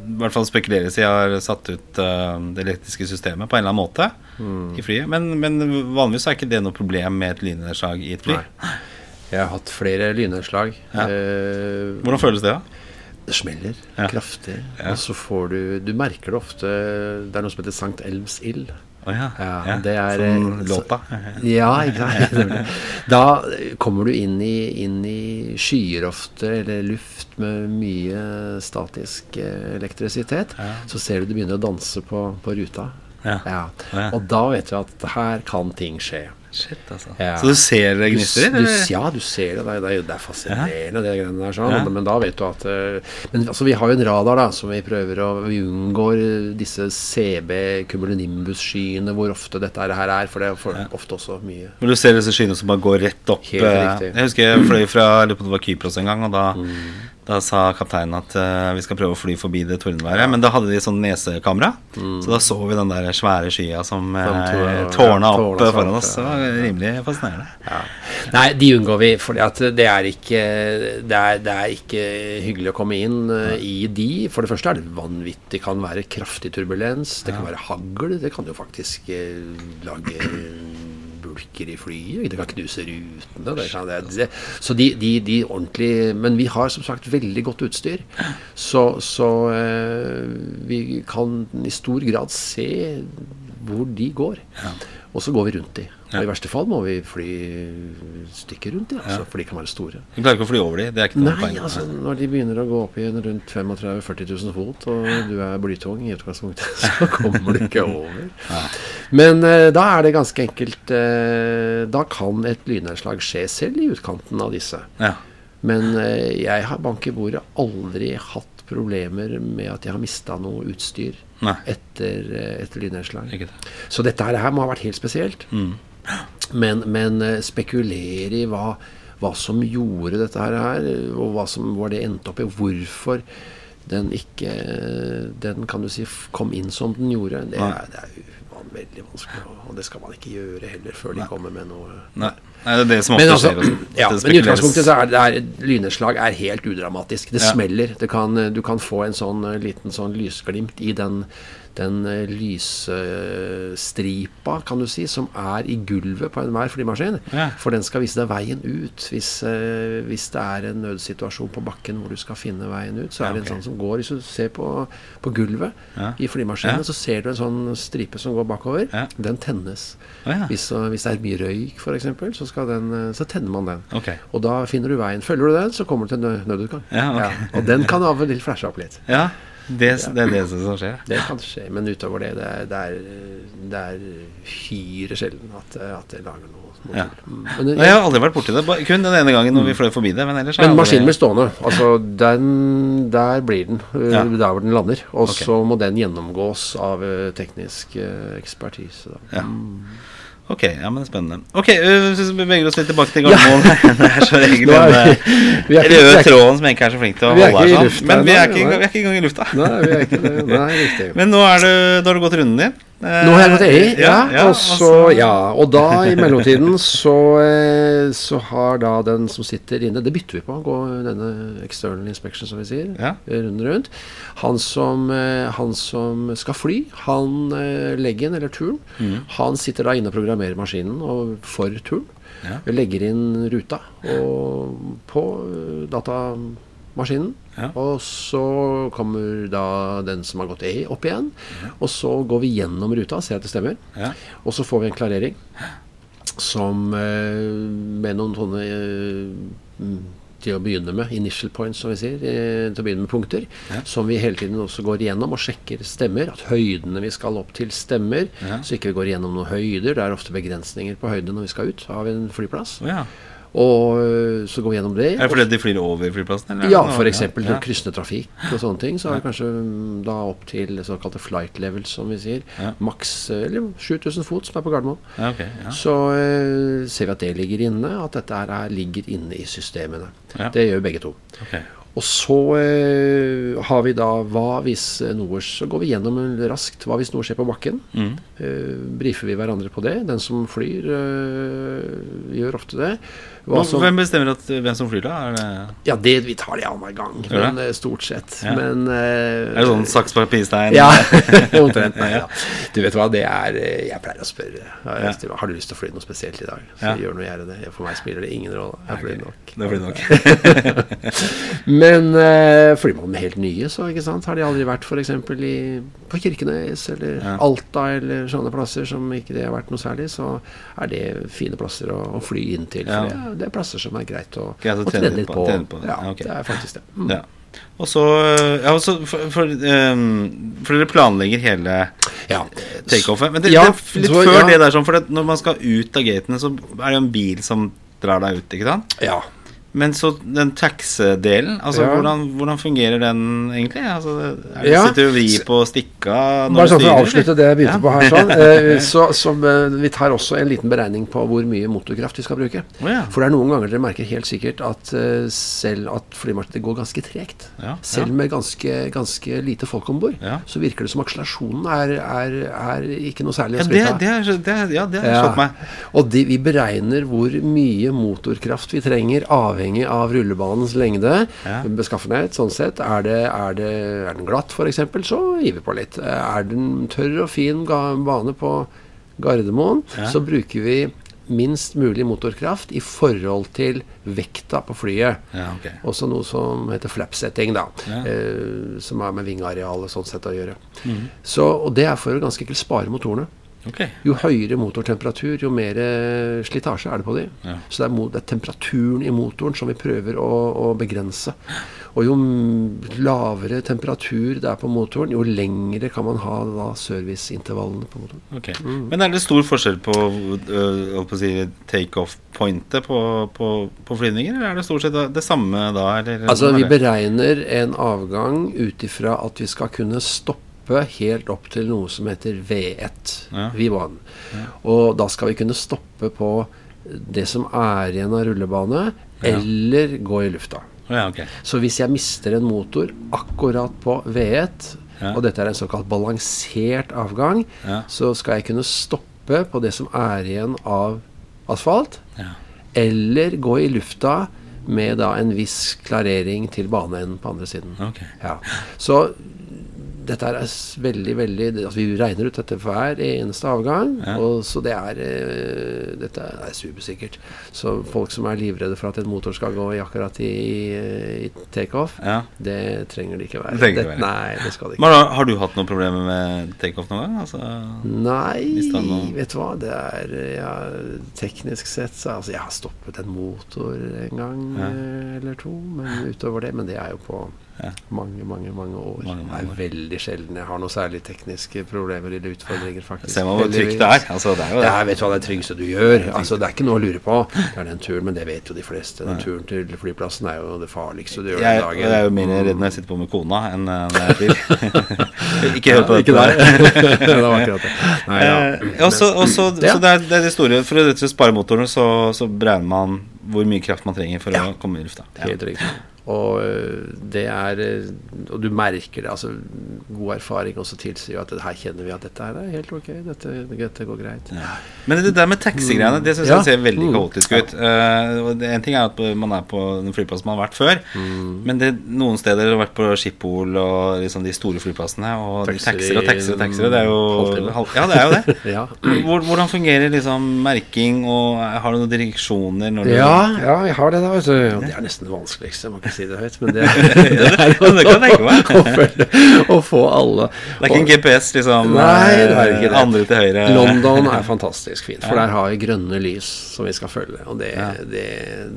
i hvert fall spekuleres i har satt ut uh, det elektriske systemet på en eller annen måte mm. i flyet. Men, men, vanligvis er ikke det noe problem med et lynnedslag i et fly. Nei. Jeg har hatt flere lynnedslag. Ja. Eh, Hvordan føles det, da? Det smeller ja. kraftig. Ja. Og så får du Du merker det ofte Det er noe som heter Sankt Elvs ild. Oh, ja. ja, det er Som eh, låta? ja, ikke sant. Da kommer du inn i, inn i skyer ofte, eller luft med mye statisk eh, elektrisitet. Så ser du det begynner å danse på, på ruta. Og da vet du at her kan ting skje. Shit, altså. Ja. Så du ser det gnister i det? Ja, du ser det. Det er, det er fascinerende, det greiene der. Sånn. Ja. Men da vet du at uh, Men altså, vi har jo en radar da som vi prøver å Vi unngår disse CB cumulonimbus-skyene, hvor ofte dette her er. For det er ofte også mye Men du ser disse skyene som bare går rett opp? Helt eh, riktig. Jeg husker jeg fløy fra Kypros en gang, og da mm da sa kapteinen at uh, vi skal prøve å fly forbi det tordenværet. Ja. Men da hadde de sånn nesekamera, mm. så da så vi den der svære skya som uh, tårna opp ja, foran oss. Det var rimelig fascinerende. Ja. Nei, de unngår vi, for det er ikke det er, det er, ikke hyggelig å komme inn uh, i de. For det første er det vanvittig. Det kan være kraftig turbulens, det kan være hagl. Det kan jo faktisk lage bulker i flyet. Det kan knuse rutene. Det kan, det, det. Så de, de, de ordentlig Men vi har som sagt veldig godt utstyr. Så, så eh, vi kan i stor grad se hvor de går. Og så går vi rundt de. Og I verste fall må vi fly stykker rundt de, altså, for de kan være store. Du klarer ikke å fly over de? Det er ikke noe Nei, poeng? Altså, når de begynner å gå opp i rundt 35 000-40 000 fot, og du er blytung i utgangspunktet, så kommer du ikke over. Men uh, da er det ganske enkelt uh, Da kan et lynnedslag skje selv i utkanten av disse. Ja. Men uh, jeg har bank i bordet aldri hatt problemer med at jeg har mista noe utstyr Nei. etter, etter lynnedslag. Så dette her må ha vært helt spesielt. Mm. Men, men spekulere i hva, hva, som gjorde dette her, og hva som var det endte opp i, hvorfor den ikke Den kan du si kom inn som den gjorde. Det er, det er veldig vanskelig, og det skal man ikke gjøre heller før de Nei. kommer med noe Nei. Nei, det er det som ofte men, altså, skjer. Ja, men i utgangspunktet så er det er, lynnedslag er helt udramatisk. Det ja. smeller. Det kan, du kan få en sånn liten sånn lysglimt i den den eh, lysstripa, kan du si, som er i gulvet på enhver flymaskin. Ja. For den skal vise deg veien ut. Hvis, uh, hvis, det er en nødsituasjon på bakken hvor du skal finne veien ut, så er det en sånn som går Hvis du ser på, på gulvet ja. i flymaskinen, så ser du en sånn stripe som går bakover. Den tennes. Hvis, hvis, det er mye røyk, f.eks., så, den, eh, så tenner man den. Okay. Og da finner du veien. Følger du den, så kommer du til nødutgang. Okay. Og den kan av og til flashe opp litt. Ja det, det, er det som skjer? Det kan skje, men utover det Det er, det er, det er hyre sjelden at, at jeg lager noe. noe ja. men, jeg, jeg har aldri vært borti det. Kun den ene gangen når vi fløy forbi det. Men, ellers men maskinen blir stående. Altså, den, der blir den. Øh, ja. Der hvor den lander. Og okay. så må den gjennomgås av øh, teknisk øh, ekspertise. Da. Ja. Ok, ja, men spennende. Ok, Vi beveger oss litt tilbake til Gardermoen. Ja. det er så egentlig den røde tråden som egentlig er så flink til å holde her sånn. Men vi er, ikke, vi er ikke engang i lufta. Nei, vi er ikke det. Nei, riktig. men nå, er du, nå har du gått runden din. Nå har jeg gått EI, ja. ja, og, så, ja. og da, i mellomtiden, så, eh, så, har da den som sitter inne Det bytter vi på, gå denne external inspection, som vi sier, ja. rundt rundt. Han som, eh, han som, skal fly, han legger leggen, eller turen, mm. han sitter da inne og programmerer maskinen og for turen. Ja. Legger inn ruta og på data maskinen. Ja. Og så kommer da den som har gått E, opp igjen. Ja. Og så går vi gjennom ruta, ser at det stemmer. Ja. Og så får vi en klarering som eh, med noen sånne eh, til å begynne med, initial points, som vi sier, eh, til å begynne med punkter, som vi hele tiden også går igjennom og sjekker stemmer. At høydene vi skal opp til, stemmer. Så ikke vi går igjennom noen høyder. Det er ofte begrensninger på høyde når vi skal ut av en flyplass. Ja. Og øh, så går vi gjennom det. Er det fordi de flyr over flyplassen? Eller? Ja, f.eks. Ja. kryssende trafikk og sånne ting. Så er det kanskje mm, da opp til såkalte flight levels, som vi sier. Ja. Maks eller 7000 fot, som er på Gardermoen. Ja, okay, så uh, ser vi at det ligger inne, at dette er, ligger inne i systemene. Det gjør begge to. Okay. Og så uh, har vi da hva hvis noe Så går vi gjennom raskt hva hvis noe skjer på bakken. Mm. Eh, brifer vi hverandre på det. Den som flyr, eh, gjør ofte det. Som, hvem bestemmer at, hvem som flyr, da? Det... Ja, det, vi tar det annenhver gang. Men, eh, stort sett. Ja. Men uh, Er det sånn saks, papir, stein? Ja, omtrent. Nei, ja. Du vet hva, det er eh, Jeg pleier å spørre. Har, har du lyst til å fly noe spesielt i dag? Så gjør noe, gjerne det. For meg spiller det ingen rolle. Jeg flyr nok. Det flyr nok. Men uh, flyr man med helt nye, så ikke sant? har de aldri vært f.eks. på Kirkenes eller Alta eller sånne plasser som ikke det har vært noe særlig, så er det fine plasser å, å fly inn til. For ja det er plasser som er greit å, greit å, å trene litt på. på. Ja, okay. det er faktisk det. Mm. Ja. Og så, ja, også for, for, um, for, dere planlegger hele ja. takeoffet. Men det, ja, det, litt så, før det der, sånn, for det, når man skal ut av gatene, så er det jo en bil som drar deg ut, ikke sant? Ja. Men så den tax-delen, altså ja. hvordan, hvordan, fungerer den egentlig? Altså, er det ja. Sitter du vri på stikka når Bare sånn for å avslutte det jeg begynte ja. på her, sånn, eh, så, så, eh, vi tar også en liten beregning på hvor mye motorkraft vi skal bruke. Oh, ja. For det er noen ganger dere merker helt sikkert at uh, selv at flymarkedet går ganske tregt. Selv med ganske, ganske lite folk om bord, så virker det som akselerasjonen er, er, er, ikke noe særlig å skryte av. Ja, det har slått meg. Og de, vi beregner hvor mye motorkraft vi trenger avhengig avhengig av rullebanens lengde, ja. beskaffenhet, sånn sett. Er, det, er, det, er den glatt, f.eks., så gir vi på litt. Er den tørr og fin bane på Gardermoen, ja. så bruker vi minst mulig motorkraft i forhold til vekta på flyet. Ja, okay. Også noe som heter flapsetting, da. Ja. Eh, som har med vingearealet sånn sett å gjøre. Mm. Så, og det er for å ganske enkelt spare motorene. Okay. Jo høyere motortemperatur, jo mer eh, slitasje er det på de. Ja. Så det er, det er, temperaturen i motoren som vi prøver å, å, begrense. Og jo lavere temperatur det er på motoren, jo lengre kan man ha da serviceintervallene på motoren. Okay. Mm. Men er det stor forskjell på, øh, på si, takeoff-pointet på, på, på, flyvninger, eller er det stort sett det samme da? Eller, altså, vi beregner en avgang ut ifra at vi skal kunne stoppe stoppe helt opp til noe som heter V1. Ja. V1. Ja. Og da skal vi kunne stoppe på det som er igjen av rullebane, ja. eller gå i lufta. Okay. Så hvis jeg mister en motor akkurat på V1, og dette er en såkalt balansert avgang, så skal jeg kunne stoppe på det som er igjen av asfalt, eller gå i lufta med da en viss klarering til baneenden på andre siden. Okay. Ja. Så dette er veldig, veldig altså Vi regner ut dette for hver eneste avgang. Ja. Og, så det er uh, Dette er supersikkert. Så folk som er livredde for at en motor skal gå i akkurat i, i takeoff, ja. det trenger det ikke være. Det det, nei, det skal det ikke. Men har, har du hatt noen problemer med takeoff noen gang? Altså, nei, vet du hva. Det er ja, Teknisk sett så altså, Jeg har stoppet en motor en gang ja. Eh, eller to, men utover det Men det er jo på ja. Mange, mange mange år. Mange, mange det er veldig sjelden jeg har noe særlig tekniske problemer eller utfordringer. faktisk Se hvor trygt det er. Altså, det er jo det. Jeg vet hva det tryggeste du gjør. Altså, det er ikke noe å lure på. Det er den turen, men det vet jo de fleste. Den turen til flyplassen er jo det farligste du gjør jeg, den dagen. Jeg er jo mer redd når jeg sitter på med kona enn når jeg flyr. ikke hør på det. der. det var akkurat det. Nei, ja. eh, også, også, ja. Så det er, det er, det store For å spare motoren, så, så beregner man hvor mye kraft man trenger for ja. å komme i lufta. Helt riktig. Og eh, det er eh, Og du merker det. altså God erfaring også tilsier jo at her kjenner vi at dette er helt ok. Dette, dette går greit. Ja. Men det der med taxigreiene, det syns jeg ser veldig mm. kaotisk ut. Uh, en ting er at man er på den flyplassen man har vært før, mm. men det, noen steder har vært på Schiphol og liksom de store flyplassene, og taxier og taxier og taxier. Det er jo Ja, det er jo det. ja. Hvordan fungerer liksom merking, og har du noen direksjoner når du Ja, ja jeg har det, da. Vet du. Det er nesten det vanskeligste. Man kan si det høyt, men det, det er å, det kan å, å få alle Det er ikke en GPS, liksom? Nei, det er ikke det. Andre til høyre? London er fantastisk fint, for der har vi grønne lys som vi skal følge. Og det, det,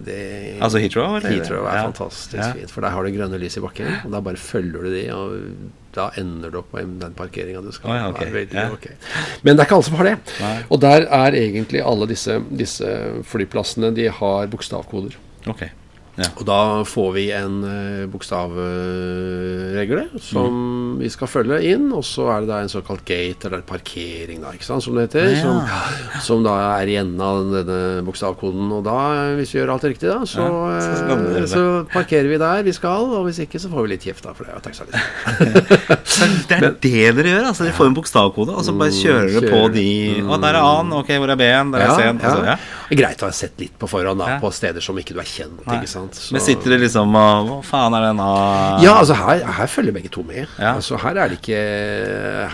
det Altså Heathrow? Eller? Heathrow er fantastisk fint, for der har du grønne lys i bakken, og da bare følger du de. og da ender du opp med den parkeringa du skal. Oh, ja, okay. veldig, okay. Men det er ikke alle som har det. Nei. Og der er egentlig alle disse, disse flyplassene De har bokstavkoder. Okay. Ja. Og da får vi en uh, bokstavregle som mm. vi skal følge inn. Og så er det da en såkalt gate, eller parkering, da, ikke sant, som det heter. Ja. Som, som, da er i enden av denne bokstavkoden. Og da, hvis vi gjør alt riktig, da, så, ja, så, uh, så, parkerer vi der vi skal. Og hvis ikke, så får vi litt kjeft, da, for det det er det dere gjør? altså Dere får en bokstavkode, og så bare kjører dere på de å, Og der er A-en, ok, hvor er B-en, der er C-en. Altså, Greit å ha sett litt på forhånd da, på steder som ikke du er kjent. Nei. ikke sant. Så. Men sitter det liksom og Hva faen er den av Ja, altså her, her, følger begge to med. Ja. Altså her er, det ikke,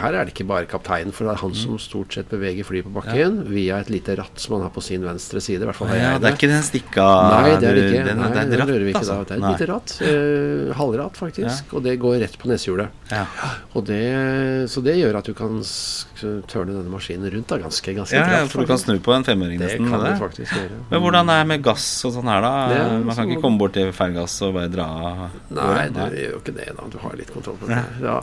her er det ikke bare kapteinen, for det er han mm. som stort sett beveger flyet på bakken ja. via et lite ratt som han har på sin venstre side. I hvert fall ja, det er ikke den stikka Nei, det er det ikke. Den, Nei, det er et ratt, ikke, altså. Det er et lite ratt. Uh, halvratt, faktisk. Og det går rett på nesehjulet. Og det, så det gjør at du kan tørne denne maskinen rundt da, ganske, ganske ja, kraft. For du kan snu på en femøring nesten? Det kan du faktisk gjøre. Men hvordan er det med gass og sånn her, da? Man kan ikke komme bort til Fergass og bare dra Nei, du gjør jo ikke det, da. Du har litt kontroll på det. Ja.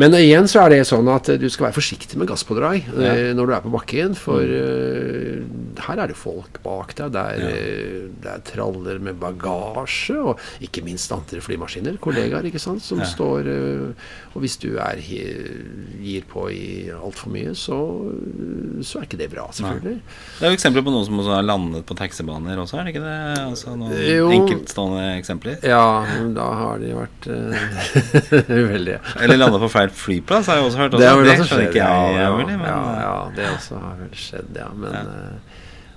Men igjen så er det sånn at du skal være forsiktig med gasspådrag ja. Eh, når du er på bakken, for uh, her er det folk bak deg. Det er, ja. det er traller med bagasje, og ikke minst andre flymaskiner, kollegaer, ikke sant, som står uh, Og hvis du er gir på i altfor mye, så, så er ikke det bra, selvfølgelig. Nei. Det er jo eksempler på noen som også har landet på taxibaner også, er det ikke det? Altså noen jo, enkeltstående eksempler? Ja, da har de vært uh, uheldige. Eller landet på feil flyplass, har jeg også hørt. Også. Det har vel også skjedd, ja, ja, ja, ja, det også har vel skjedd, ja. Men ja.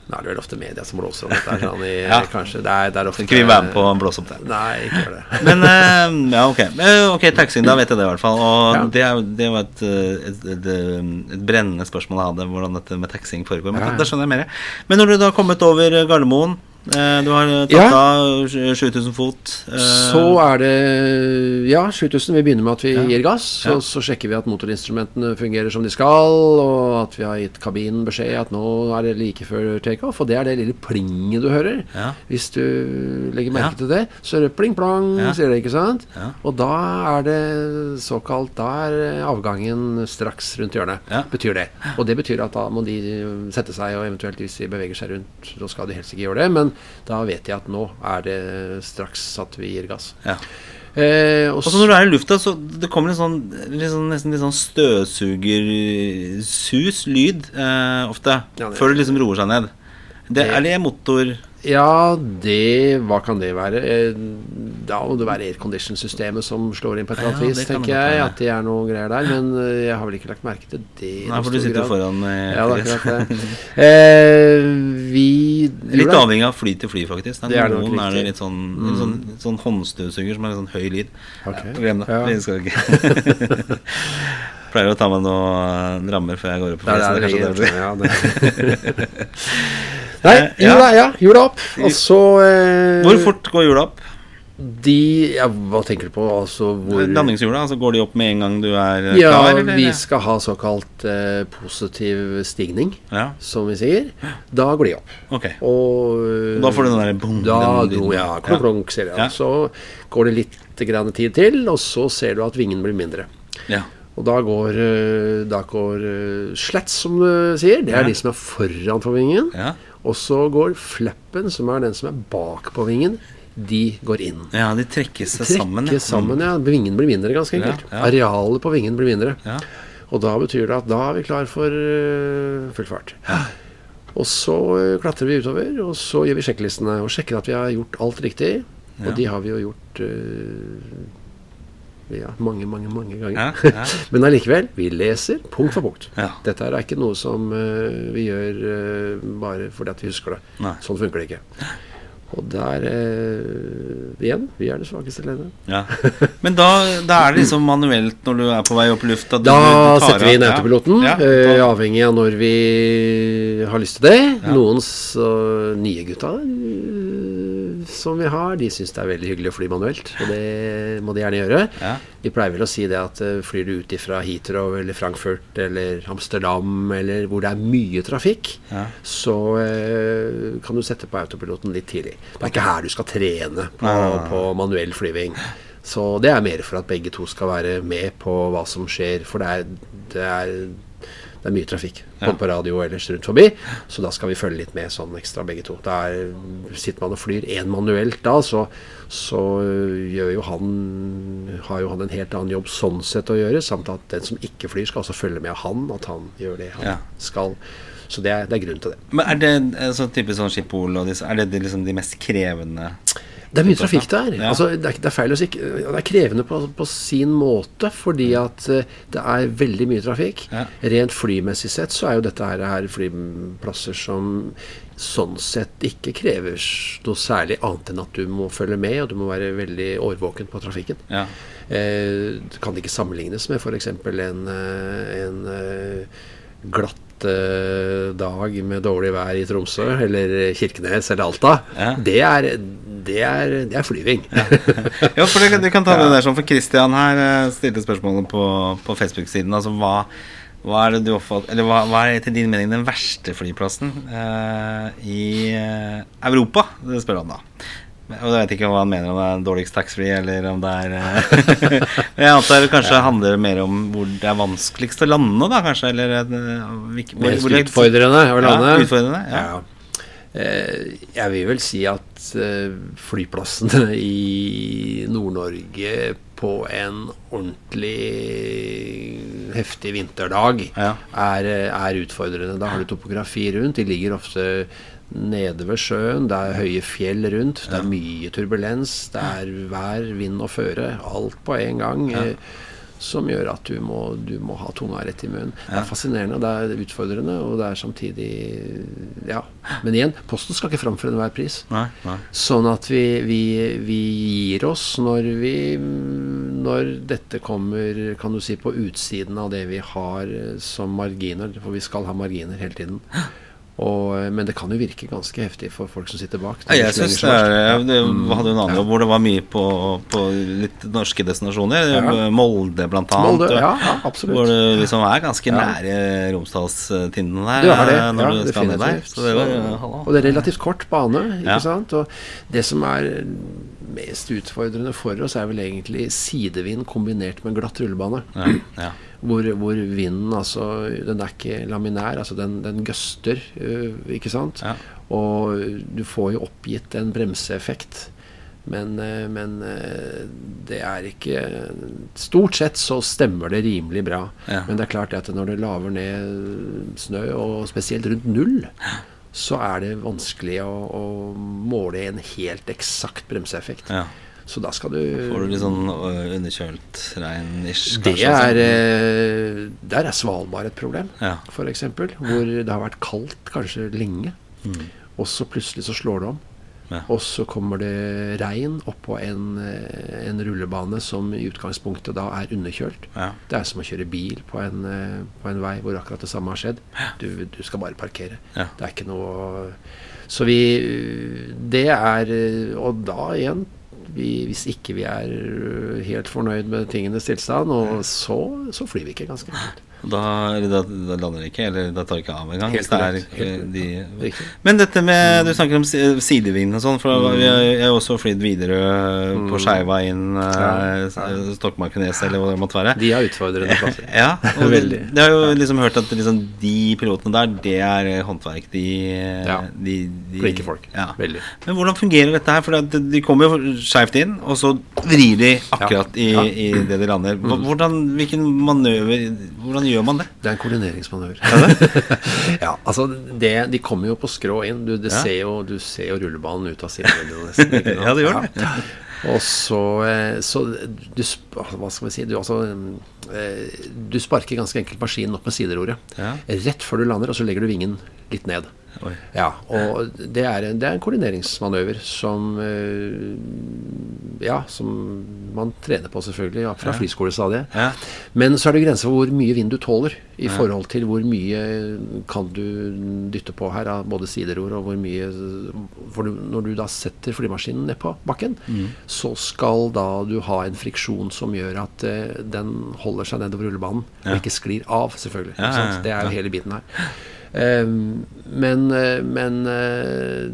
Nå er det vel ofte media som blåser om dette. Sånn i, ja. kanskje, det er, det er ofte, Skal vi være med på å blåse opp det? Nei, ikke gjør det. Men uh, ja, ok. Ok, Taxing, da vet jeg det i hvert fall. Og ja. det, er, det, var et, et, et, et, brennende spørsmål jeg hadde, hvordan dette med taxing foregår. Men ja, det skjønner jeg mer. Men når du da har kommet over Gardermoen Eh, du har tatt ja. av 7000 fot. Så er det Ja, 7000. Vi begynner med at vi ja. gir gass. Så, så, sjekker vi at motorinstrumentene fungerer som de skal, og at vi har gitt kabinen beskjed at nå er det like før takeoff. Og det er det lille plinget du hører. Hvis du legger merke til det, så er det pling-plong, sier det, ikke sant? Og da er det såkalt Da er avgangen straks rundt hjørnet. Betyr det. Og det betyr at da må de sette seg, og eventuelt hvis de beveger seg rundt, så skal de helst ikke gjøre det. Men da vet jeg at nå er det straks at vi gir gass. Ja. Eh, og så når du er i lufta, så det kommer en sånn, litt sånn nesten litt sånn støvsugersus, lyd, eh, ofte. Ja, før det liksom roer seg ned. Det, er det motor ja, det Hva kan det være? Eh, da må det være aircondition-systemet som slår inn på et eller annet vis, tenker jeg. At det er noe greier der. Men eh, jeg har vel ikke lagt merke til det. Nei, for du sitter grad. foran eh, Ja, det er det. eh, vi Litt avhengig av fly til fly, faktisk. Det er noen er det litt sånn, mm. en sånn, sånn håndstøvsuger som har litt sånn høy lyd. Okay. Ja, glem det. Ja. Vi skal ikke Pleier å ta med noen rammer før jeg går opp på flyet. Det er det, ja, det. Nei, jula, ja, jula opp. Og så eh, Hvor fort går jula opp? De ja, Hva tenker du på? Altså hvor Landingshjula? Altså går de opp med en gang du er eh, ja, klar? Ja, vi skal ha såkalt eh, positiv stigning, ja. som vi sier. Da går de opp. Okay. Og, da får du den derre bom Da, den, ja, klunk, klunk, sier jeg. Så går det litt grann tid til, og så ser du at vingen blir mindre. Ja. Og da går, eh, da går slats, som du sier. Det er de som er foran for vingen. Ja. Og så går flappen, som er den som er bak på vingen, de går inn. Ja, de trekker seg sammen. Trekker sammen, ja. Vingen blir mindre, ganske enkelt. Ja, ja. Arealet på vingen blir mindre. Ja. Og da betyr det at da er vi klar for uh, full fart. Og så uh, klatrer vi utover, og så gjør vi sjekklistene og sjekker at vi har gjort alt riktig. Og de har vi jo gjort uh, ja, mange, mange mange ganger. Ja, ja. Men allikevel, vi leser punkt for punkt. Ja. Dette er ikke noe som uh, vi gjør uh, bare fordi at vi husker det. Nei. Sånn funker det ikke. Og der uh, igjen, vi er det svakeste leddet. Ja. Men da, da, er det liksom manuelt når du er på vei opp i lufta? Da du setter vi inn autopiloten, avhengig av når vi har lyst til det. Noen nye gutta som vi har, de syns det er veldig hyggelig å fly manuelt. Og det må de gjerne gjøre. Ja. Vi pleier vel å si det at uh, flyr du ut fra Heathrow eller Frankfurt eller Amsterdam eller hvor det er mye trafikk, ja. så uh, kan du sette på autopiloten litt tidlig. Det er ikke her du skal trene på, på manuell flyving. Så det er mer for at begge to skal være med på hva som skjer. For det er, det er det er mye trafikk både ja. på radio og ellers rundt forbi. Så da skal vi følge litt med sånn ekstra begge to. Der sitter man og flyr én manuelt da, så, så gjør jo han har jo han en helt annen jobb sånn sett å gjøre. Samt at den som ikke flyr, skal også følge med han, at han gjør det han ja. skal. Så det er, det er grunnen til det. Men Er det sånn typisk sånn Schiphol og disse, er det liksom de mest krevende det er mye trafikk der. Ja. Altså, det, er, det, er, feil å si Det er krevende på, på sin måte, fordi at uh, det er veldig mye trafikk. Ja. Rent flymessig sett så er jo dette her, her flyplasser som sånn sett ikke krever noe særlig annet enn at du må følge med, og du må være veldig årvåken på trafikken. Ja. Eh, det kan ikke sammenlignes med f.eks. en, eh, en uh, glatt dag med dårlig vær i Tromsø eller Kirkenes eller Alta. Ja. Det er det er, det er flyving. ja, for du kan ta det der sånn, for Christian her eh, stilte spørsmålet på, på Facebook-siden. Altså hva, hva, er det du oppfatter Eller hva, hva, er etter din mening den verste flyplassen eh, i eh, Europa? Det spør han da. Og Jeg vet ikke hva han mener, om det er dårligst taxfree eller om det er eh, Jeg antar det kanskje handler mer om hvor det er vanskeligst å lande, da, kanskje? Eller hvor, Mest utfordrende å lande? Ja, utfordrende, ja. ja. Eh, jeg vil vel si at eh, flyplassene i Nord-Norge på en ordentlig heftig vinterdag ja. er, er, utfordrende. Da har du topografi rundt. De ligger ofte nede ved sjøen. Det er høye fjell rundt. Det er mye turbulens. Det er vær, vind og føre. Alt på en gang. Ja. Eh, som gjør at du må, du må ha tunga rett i munnen. Det er fascinerende, det er utfordrende, og det er samtidig Ja. Men igjen, Posten skal ikke fram for enhver pris. Nei, nei. Sånn at vi, vi, vi, gir oss når vi Når dette kommer, kan du si, på utsiden av det vi har som marginer, for vi skal ha marginer hele tiden. Og, eh, men det kan jo virke ganske heftig for folk som sitter bak. Jeg synes det er det, hadde jo en annen jobb hvor det var mye på, på litt norske destinasjoner. Ja. Molde, blant annet. Molde, ja, ja, absolutt. Hvor du liksom er ganske nære Romsdalstinden der. Det det, når du skal ned der. Så det var, og det er relativt kort bane, ikke sant. Og det som er mest utfordrende for oss, er vel egentlig sidevind kombinert med glatt rullebane. Ja, ja. Hvor, hvor, vinden altså Den er ikke laminær, altså den, den gøster, uh, ikke sant? Ja. Og du får jo oppgitt en bremseeffekt. Men, uh, men uh, det er ikke Stort sett så stemmer det rimelig bra. Men det er klart at når det laver ned snø, og spesielt rundt null, så er det vanskelig å, å måle en helt eksakt bremseeffekt. Ja. Så da skal du Får du litt sånn øh, underkjølt regn-ish? Det er eh, Der er Svalbard et problem, ja. f.eks. Hvor det har vært kaldt kanskje lenge. Mm. Og så plutselig så slår det om. Ja. Og så kommer det regn oppå en, øh, en rullebane som i utgangspunktet da er underkjølt. Ja. Det er som å kjøre bil på en, på en, vei hvor akkurat det samme har skjedd. Du, du skal bare parkere. Ja. Det er ikke noe Så vi Det er Og da igjen vi, hvis ikke vi er helt fornøyd med tingenes tilstand, og så, så flyr vi ikke, ganske enkelt. Da, da, da, lander det ikke, eller da tar det ikke av engang. Helt korrekt. er, de, men dette med Du snakker om sidevind og sånn. For mm. jeg har også flydd videre mm. på Skeiva inn ja, ja. Stokmarknes eller hva det måtte være. De er utfordrende plasser. ja, og Veldig. Det, har jo liksom hørt at liksom, de pilotene der, det er håndverk. De, ja. de, de Flinke folk. Ja. Veldig. Men hvordan fungerer dette her? For de kommer jo skeivt inn, og så vrir de akkurat i, i, det de lander. Mm. Hvordan, hvilken manøver Hvordan gjør gjør man det? Det er en koordineringsmanøver. ja, altså det, De kommer jo på skrå inn. Du, ja. ser, jo, du ser jo rullebanen ut av sidevinduet nesten. ja, det gjør det. Ja. Og så, eh, så du, Hva skal vi si du, altså, eh, du sparker ganske enkelt maskinen opp med sideroret. Ja. Rett før du lander, og så legger du vingen litt ned. Ja, og det er, en, det er en koordineringsmanøver som eh, Ja, som man trener på, selvfølgelig, ja, fra ja. friskolestadiet. Ja. Men så er det grenser for hvor mye vind du tåler, i forhold til hvor mye kan du dytte på her av både sideror og hvor mye For når du da setter flymaskinen ned på bakken, mm. så skal da du ha en friksjon som gjør at uh, den holder seg nedover rullebanen, og ikke sklir av, selvfølgelig. Det er hele biten her. Ehm, men, eh, men eh,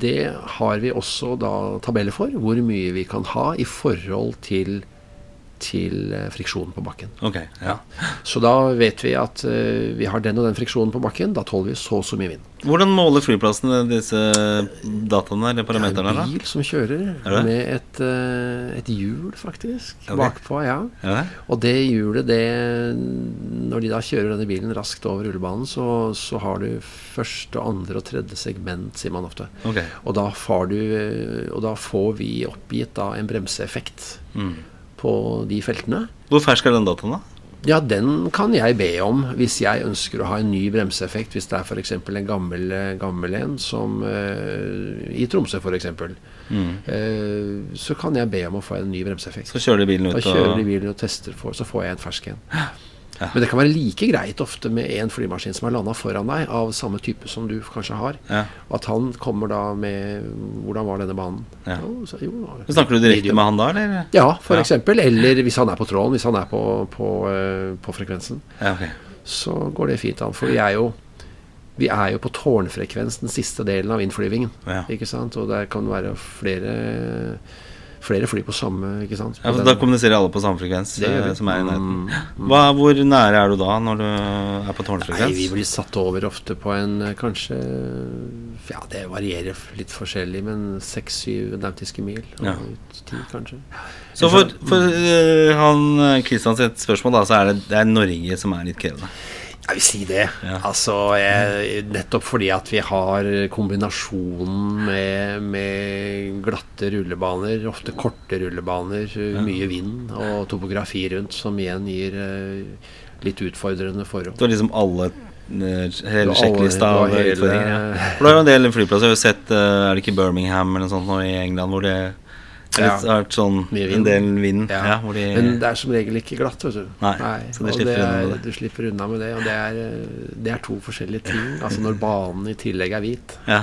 det har vi også da tabeller for, hvor mye vi kan ha i forhold til til eh, friksjonen på bakken. Okay, ja. Så da vet vi at uh, vi har den og den friksjonen på bakken. Da tåler vi så og så mye vind. Hvordan måler flyplassen disse dataene eller parameterne? Det er en bil som kjører med et, uh, et hjul, faktisk, okay. bakpå. ja. Det? Og det hjulet, det Når de da kjører denne bilen raskt over rullebanen, så, så har du første, andre og tredje segment, sier man ofte. Okay. Og, da du, og, da får vi oppgitt da en bremseeffekt. Mm på de feltene. Hvor fersk er den dataen, da? Ja, den kan jeg be om hvis jeg ønsker å ha en ny bremseeffekt. Hvis det er f.eks. en gammel, gammel, en som uh, I Tromsø, f.eks. Mm. Uh, så kan jeg be om å få en ny bremseeffekt. Så kjører de bilen ut Da kjører de bilen og tester for, så får jeg en fersk en. Ja. Men det kan være like greit ofte med en flymaskin som har landa foran deg, av samme type som du kanskje har. Ja. At han kommer da med Hvordan var denne banen? Ja. Jo, så, jo, Snakker du direkte med han da, eller? Ja, eksempel. Eller hvis han er på tråden, hvis han er på, på, uh, på frekvensen. Okay. Så går det fint an. For vi er jo vi er jo på tårnfrekvens den siste delen av innflyvingen. Ikke sant? Og det kan være flere flere fly på samme ikke sant? Ja, Da kommuniserer alle på samme frekvens? Eh, som er i nærheten. Mm. Hva, hvor nære er du da, når du er på tårnfrekvens? Nei, Vi blir satt over ofte på en eh, kanskje Ja, det varierer litt forskjellig, men seks-syv nautiske mil. Og ja. ti, kanskje. Så for, for uh, han Kristians spørsmål, da, så er det, det er Norge som er litt krevende? Jeg vil si det. Ja. Altså, jeg, nettopp fordi at vi har kombinasjonen med, med, glatte rullebaner, ofte korte rullebaner, ja. mye vind og topografi rundt, som igjen gir uh, litt utfordrende forhold. Det var liksom alle eh, hele sjekklista av utfordringer? Ja. For det har jo en del flyplasser. Jeg har sett, uh, Er det ikke Birmingham eller noe sånt nå i England hvor det Ja. Det har vært sånn en del vind. Ja. De, Men det er som regel ikke glatt, vet du. Nei, Nei. Så slipper er. Du slipper unna med det, og det er, det er to forskjellige ting. Altså når banen i tillegg er hvit. Ja.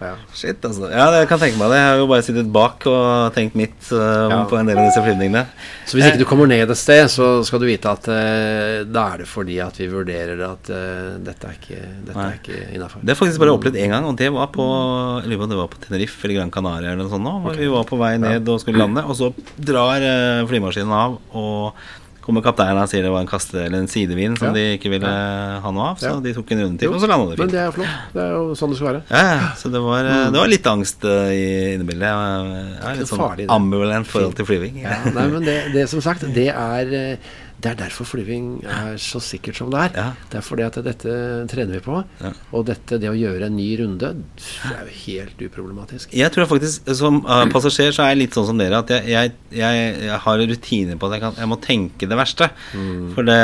Ja. Shit, altså. Ja, det kan tenke meg det. Jeg har jo bare sittet bak og tenkt mitt uh, ja. på en del av disse flyvningene. Så hvis ikke du kommer ned et sted, så skal du vite at uh, da er det fordi at vi vurderer at uh, dette er ikke, dette er ikke innafor. Det har faktisk bare opplevd én gang, og det var på eller, det var på Tenerife eller Gran Canaria eller noe sånt. Nå, okay. Vi var på vei ned og skulle lande, og så drar flymaskinen av. og kommer kapteinen og sier det var en kaste eller en sidevind som ja. de ikke ville ha noe av. Så de tok en runde til, og så landa de fint. Men det er flott. Det er jo sånn det skal være. Ja, så det var, mm. det var litt angst uh, i innebildet. Litt sånn farlig, ambivalent forhold til flyving. Nei, men det, det, som sagt, det er uh, det er derfor flyving er så sikkert som det er. Ja. Det er fordi at dette trener vi på. Ja. Og dette, det å gjøre en ny runde, det er jo helt uproblematisk. Jeg tror faktisk som uh, passasjer så er jeg litt sånn som dere, at jeg, jeg, jeg, jeg har rutiner på at jeg, kan, jeg må tenke det verste. Mm. For det,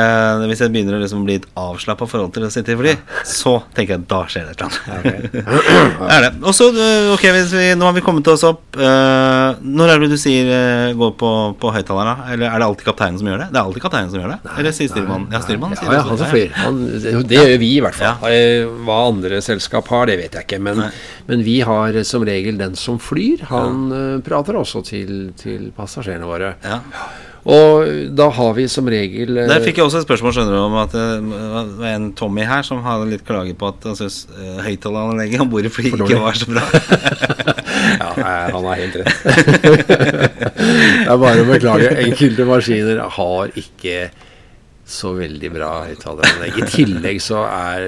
hvis jeg begynner å liksom bli et avslappa forhold til å sitte i fly, ja. så tenker jeg at da skjer det et eller annet. Er. Og så, øh, ok, vi, nå har vi kommet oss opp. Uh, når er det du sier uh, gå på, på høyttaleren? Eller er det alltid kapteinen som gjør det? Det er alltid kapteinen kapteinen som gjør det? Eller sier styrmannen? Ja, styrmannen sier ja, ja, han som flyr. Han, det gjør vi i hvert fall. Ja. Hva andre selskap har, det vet jeg ikke. Men, men, vi har som regel den som flyr. Han. Eh, prater også til, til passasjerene våre. Ja. Og da har vi som regel Der fikk jeg også et spørsmål skjønner du, om at eh, det var en Tommy her som hadde litt klage på at han syntes uh, høyttaleranlegget om bord i flyet ikke var så bra. ja, han har helt rett. det er bare å beklage. Enkelte maskiner har ikke så veldig bra høyttaleranlegg. I tillegg så er,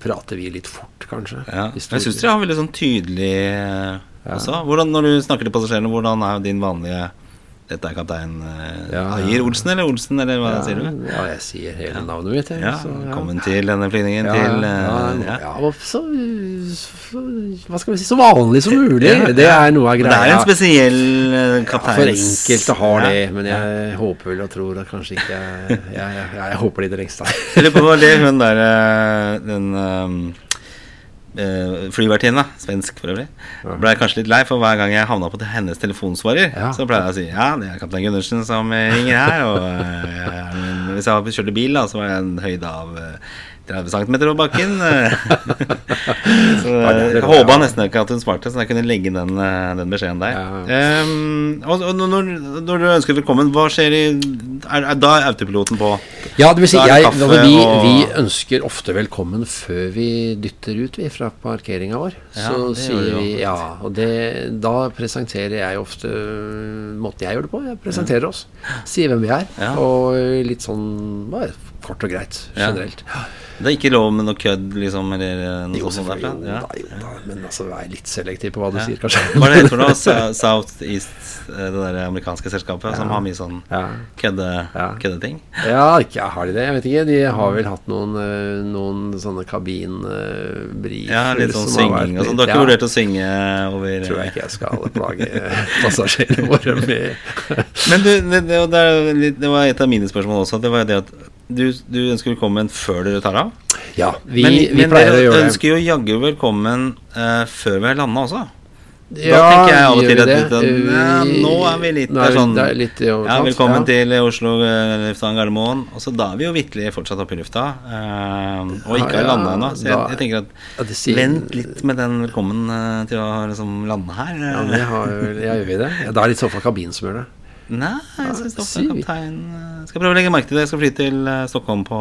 prater vi litt fort, kanskje. Ja. Jeg syns dere har veldig sånn tydelig ja. også. Hvordan, når du snakker til passasjerene, hvordan er din vanlige dette er kaptein uh, ja, Ayer Olsen, eller Olsen, eller hva ja, sier du? Ja, jeg sier hele navnet mitt. Jeg, ja, så, Velkommen til denne flygningen til Ja, så, så, Hva skal vi si Så vanlig som mulig. det er noe av greia. Det er en spesiell kaptein. kapteins For enkelte har det, men jeg håper vel og tror at kanskje ikke Jeg, jeg, jeg, håper i det lengste. Jeg lurer på hva det hun der den uh, flyvertinne, svensk for øvrig, ble kanskje litt lei, for hver gang jeg havna på hennes telefonsvarer, ja. så pleide jeg å si ja, det er kaptein Gundersen som ringer her. Og uh, hvis jeg kjørte bil, da, så var jeg en høyde av uh, 30 cm over bakken. så jeg håpa nesten ikke at hun svarte, så jeg kunne legge den, eh, den beskjeden der. Ja. Um, og, og når, når, du ønsker velkommen, hva skjer i er, er, Da er autopiloten på? Ja, det vil si, jeg, altså, vi, og... vi, ønsker ofte velkommen før vi dytter ut vi, fra parkeringa vår. Ja, så sier vi ja. Og det, da presenterer jeg ofte måten jeg gjør det på. Jeg presenterer oss. Sier hvem vi er. Og litt sånn bare kort og greit generelt. Ja. Det er ikke lov med noe kødd, liksom? Eller eh, noe jo, sånt derfra? Ja. Da, jo da, men altså, vær litt selektiv på hva du ja. sier, kanskje. Hva er det heter noe? South East, eh, det der amerikanske selskapet ja. som har mye sånn kødde, køddeting? Ja, ikke har de det? Jeg vet ikke. De har vel hatt noen, eh, noen sånne kabinbrifer. Ja, litt sånn synging og sånn. Du har ikke vurdert å synge over Tror jeg ikke jeg skal plage passasjerene våre med. men du, det, det, det, var et av mine spørsmål også. Det var det at du, du, ønsker velkommen før dere tar av? Ja, vi, men, vi men pleier å gjøre det. Men ønsker jo jaggu velkommen uh, før vi har landa også. Ja, da tenker jeg av og til at litt, ja, nå er vi litt er sånn litt ja, Velkommen ja. til Oslo eh, lufthavn Gardermoen. Og så da er vi jo vitterlig fortsatt oppe i lufta. Uh, og ikke har landa ennå. Så jeg, jeg, tenker at sier, vent litt med den velkommen uh, til å liksom lande her. Ja, det har, jeg gjør vi det? Da er det i så fall Nei, jeg syns ofte kaptein eh, Skal prøve å legge merke til det. Jeg skal fly til eh, Stockholm på,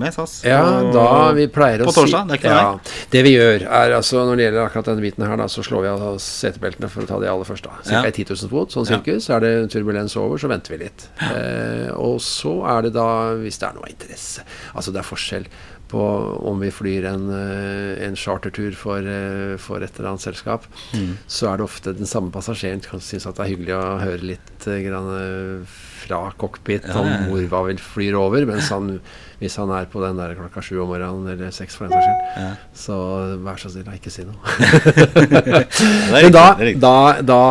med SAS. Ja, da vi pleier å På torsdag, det er ikke ja, Det vi gjør, er altså når det gjelder akkurat denne biten her, da, så slår vi av setebeltene for å ta de aller første. Ca. Ja. 10 000 fot, sånn sirkus. Ja. Er det turbulens over, så venter vi litt. Eh, og så er det da, hvis det er noe interesse Altså det er forskjell på om vi flyr en, eh, en chartertur for, eh, for, et eller annet selskap, mm. så er det ofte den samme passasjeren som syns det er hyggelig å høre litt eh, grann, fra cockpit ja, om hvor hva vi flyr over. Mens han, hvis han er på den der klokka sju om morgenen, eller seks for den saks skyld, ja. så vær så snill, ikke si noe. Men da, da, da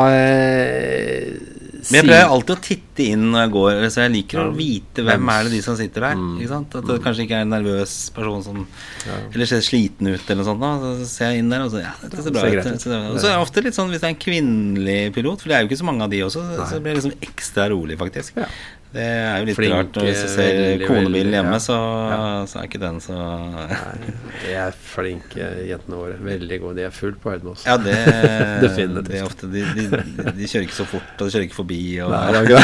Men jeg pleier alltid å titte inn når jeg går, så jeg liker å vite hvem er det de som sitter der. Mm. Ikke sant? At det kanskje ikke er en nervøs person som Eller ser sliten ut, eller noe sånt. Da. Så ser jeg inn der, og så Ja, dette ser bra ut. Og så er det ofte litt sånn hvis det er en kvinnelig pilot, for det er jo ikke så mange av de også, så blir jeg liksom ekstra rolig, faktisk. Det er jo litt Flinke, rart. Når hvis du ser konebilen hjemme, ja. Så, ja. så, er ikke den så Nei, De er flinke, jentene våre. Veldig gode. De er fullt på høyde med oss. Ja, det, Definitivt. Det ofte, de, de, de, kjører ikke så fort, og de kjører ikke forbi. Og, Nei, det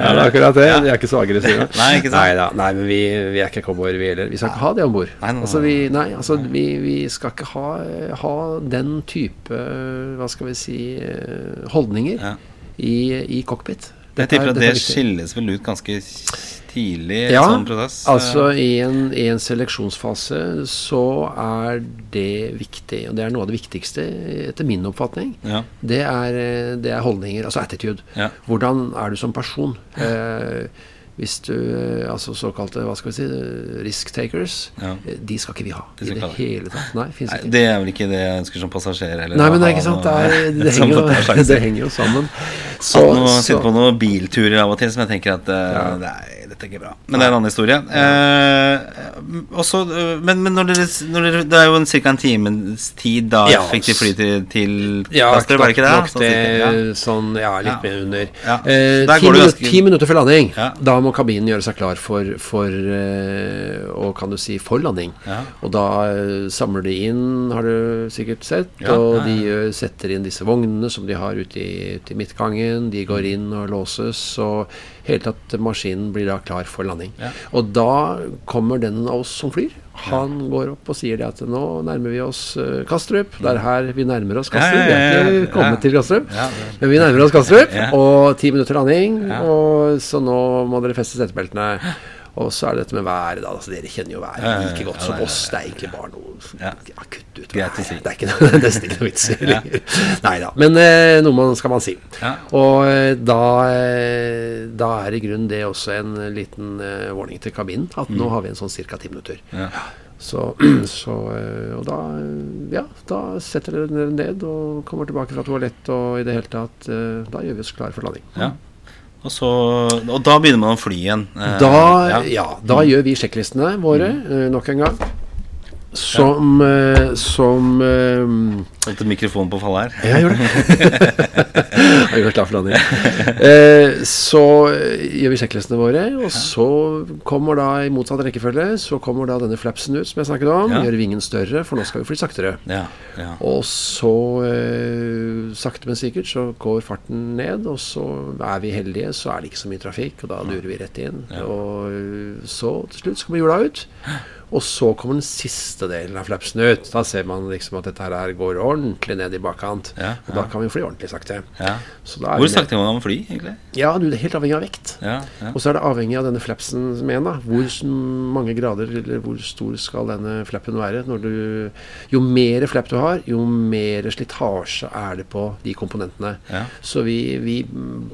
er akkurat det. De er ikke så aggressive. Nei, ikke sant? Nei. Nei men vi, vi, er ikke cowboyer, vi heller. Vi skal ikke ha det om bord. Altså, vi, nei, altså, vi, vi, skal ikke ha, ha, den type, hva skal vi si, eh, holdninger i, i cockpit. Jeg tipper at det skilles vel ut ganske tidlig i ja, en sånn prosess? altså i en, i en, seleksjonsfase så er det viktig, og det er noe av det viktigste etter min oppfatning. Ja. Det, er, det, er, holdninger, altså attitude. Ja. Hvordan er du som person? Eh, hvis du eh, Altså såkalte hva skal vi si risk takers, ja. Eh, de skal ikke vi ha i det hele tatt. Nei, Nei, Det er vel ikke det jeg ønsker som passasjer. Nei, men det er ikke sant. Det, er, det, henger, jo, det henger, jo, sammen. Så, At nå sitter på noen bilturer av og til som jeg tenker at uh, ja. det er dette ikke bra. Men det er en annen historie. Eh, også, men, men når dere, når dere, det er jo en ca. en times tid da ja, fikk de fly til, til ja, Kastrup, var det ikke det? Nok det ja. Sånn, ja, litt mer under. Eh, ti, minutter, ti, minutter før landing. Da må kabinen gjøre seg klar for, for uh, og kan du si for landing. Og da uh, samler de inn, har du sikkert sett, og de uh, setter inn disse vognene som de har ute i, ute i midtgangen. De går inn og låses. og hele tatt maskinen blir da klar for landing. Ja. Og da kommer den av oss som flyr. Han ja. går opp og sier det at nå nærmer vi oss uh, Kastrup. Det er her vi nærmer oss Kastrup. Vi er ikke kommet til Kastrup, men vi nærmer oss Kastrup. Og ti minutter landing, og så nå må dere feste setebeltene. Og så er det dette med været. da altså, Dere kjenner jo været like godt som oss. Det er egentlig bare noe ja. Kutt ut været. Det er ikke noe, nesten ikke noe vits i. Ja. Nei da. Men eh, noe man, skal man si. Ja. Og eh, da, eh, da er i grunnen det også en liten eh, warning til kabinen. At mm. nå har vi en sånn ca. ti minutter. Så, så, eh, og da, ja, da setter dere ned og kommer tilbake fra toalett og i det hele tatt eh, Da gjør vi oss klare for landing. Ja. Og, så, og, da begynner man å fly igjen? Eh, da, ja. ja. da gjør vi sjekklistene våre mm. eh, nok en gang. Som, ja. eh, som eh, Satte mikrofonen på fallet her. Jeg gjør det. jeg gjør klar for landing. Eh, så gjør vi sjekklistene våre, og så kommer da i motsatt rekkefølge Så kommer da denne flapsen ut, som jeg snakket om. Ja. Gjør vingen større, for nå skal vi fly saktere. Ja. Ja. Og så, eh, sakte, men sikkert, så går farten ned, og så er vi heldige, så er det ikke så mye trafikk, og da durer vi rett inn. Og så til slutt så kommer jula ut. Og så kommer den siste delen av flapsen ut. Da ser man liksom at dette her går ordentlig ned i bakkant. Ja, ja. Og da kan vi fly ordentlig sakte. Ja. Hvor sakte må man fly, egentlig? Ja, du, Det er helt avhengig av vekt. Og så er det avhengig av denne flapsen med. Hvor mange grader eller hvor stor skal denne flappen være? Du, jo mer flapp du har, jo mer slitasje er det på de komponentene. Så vi, vi,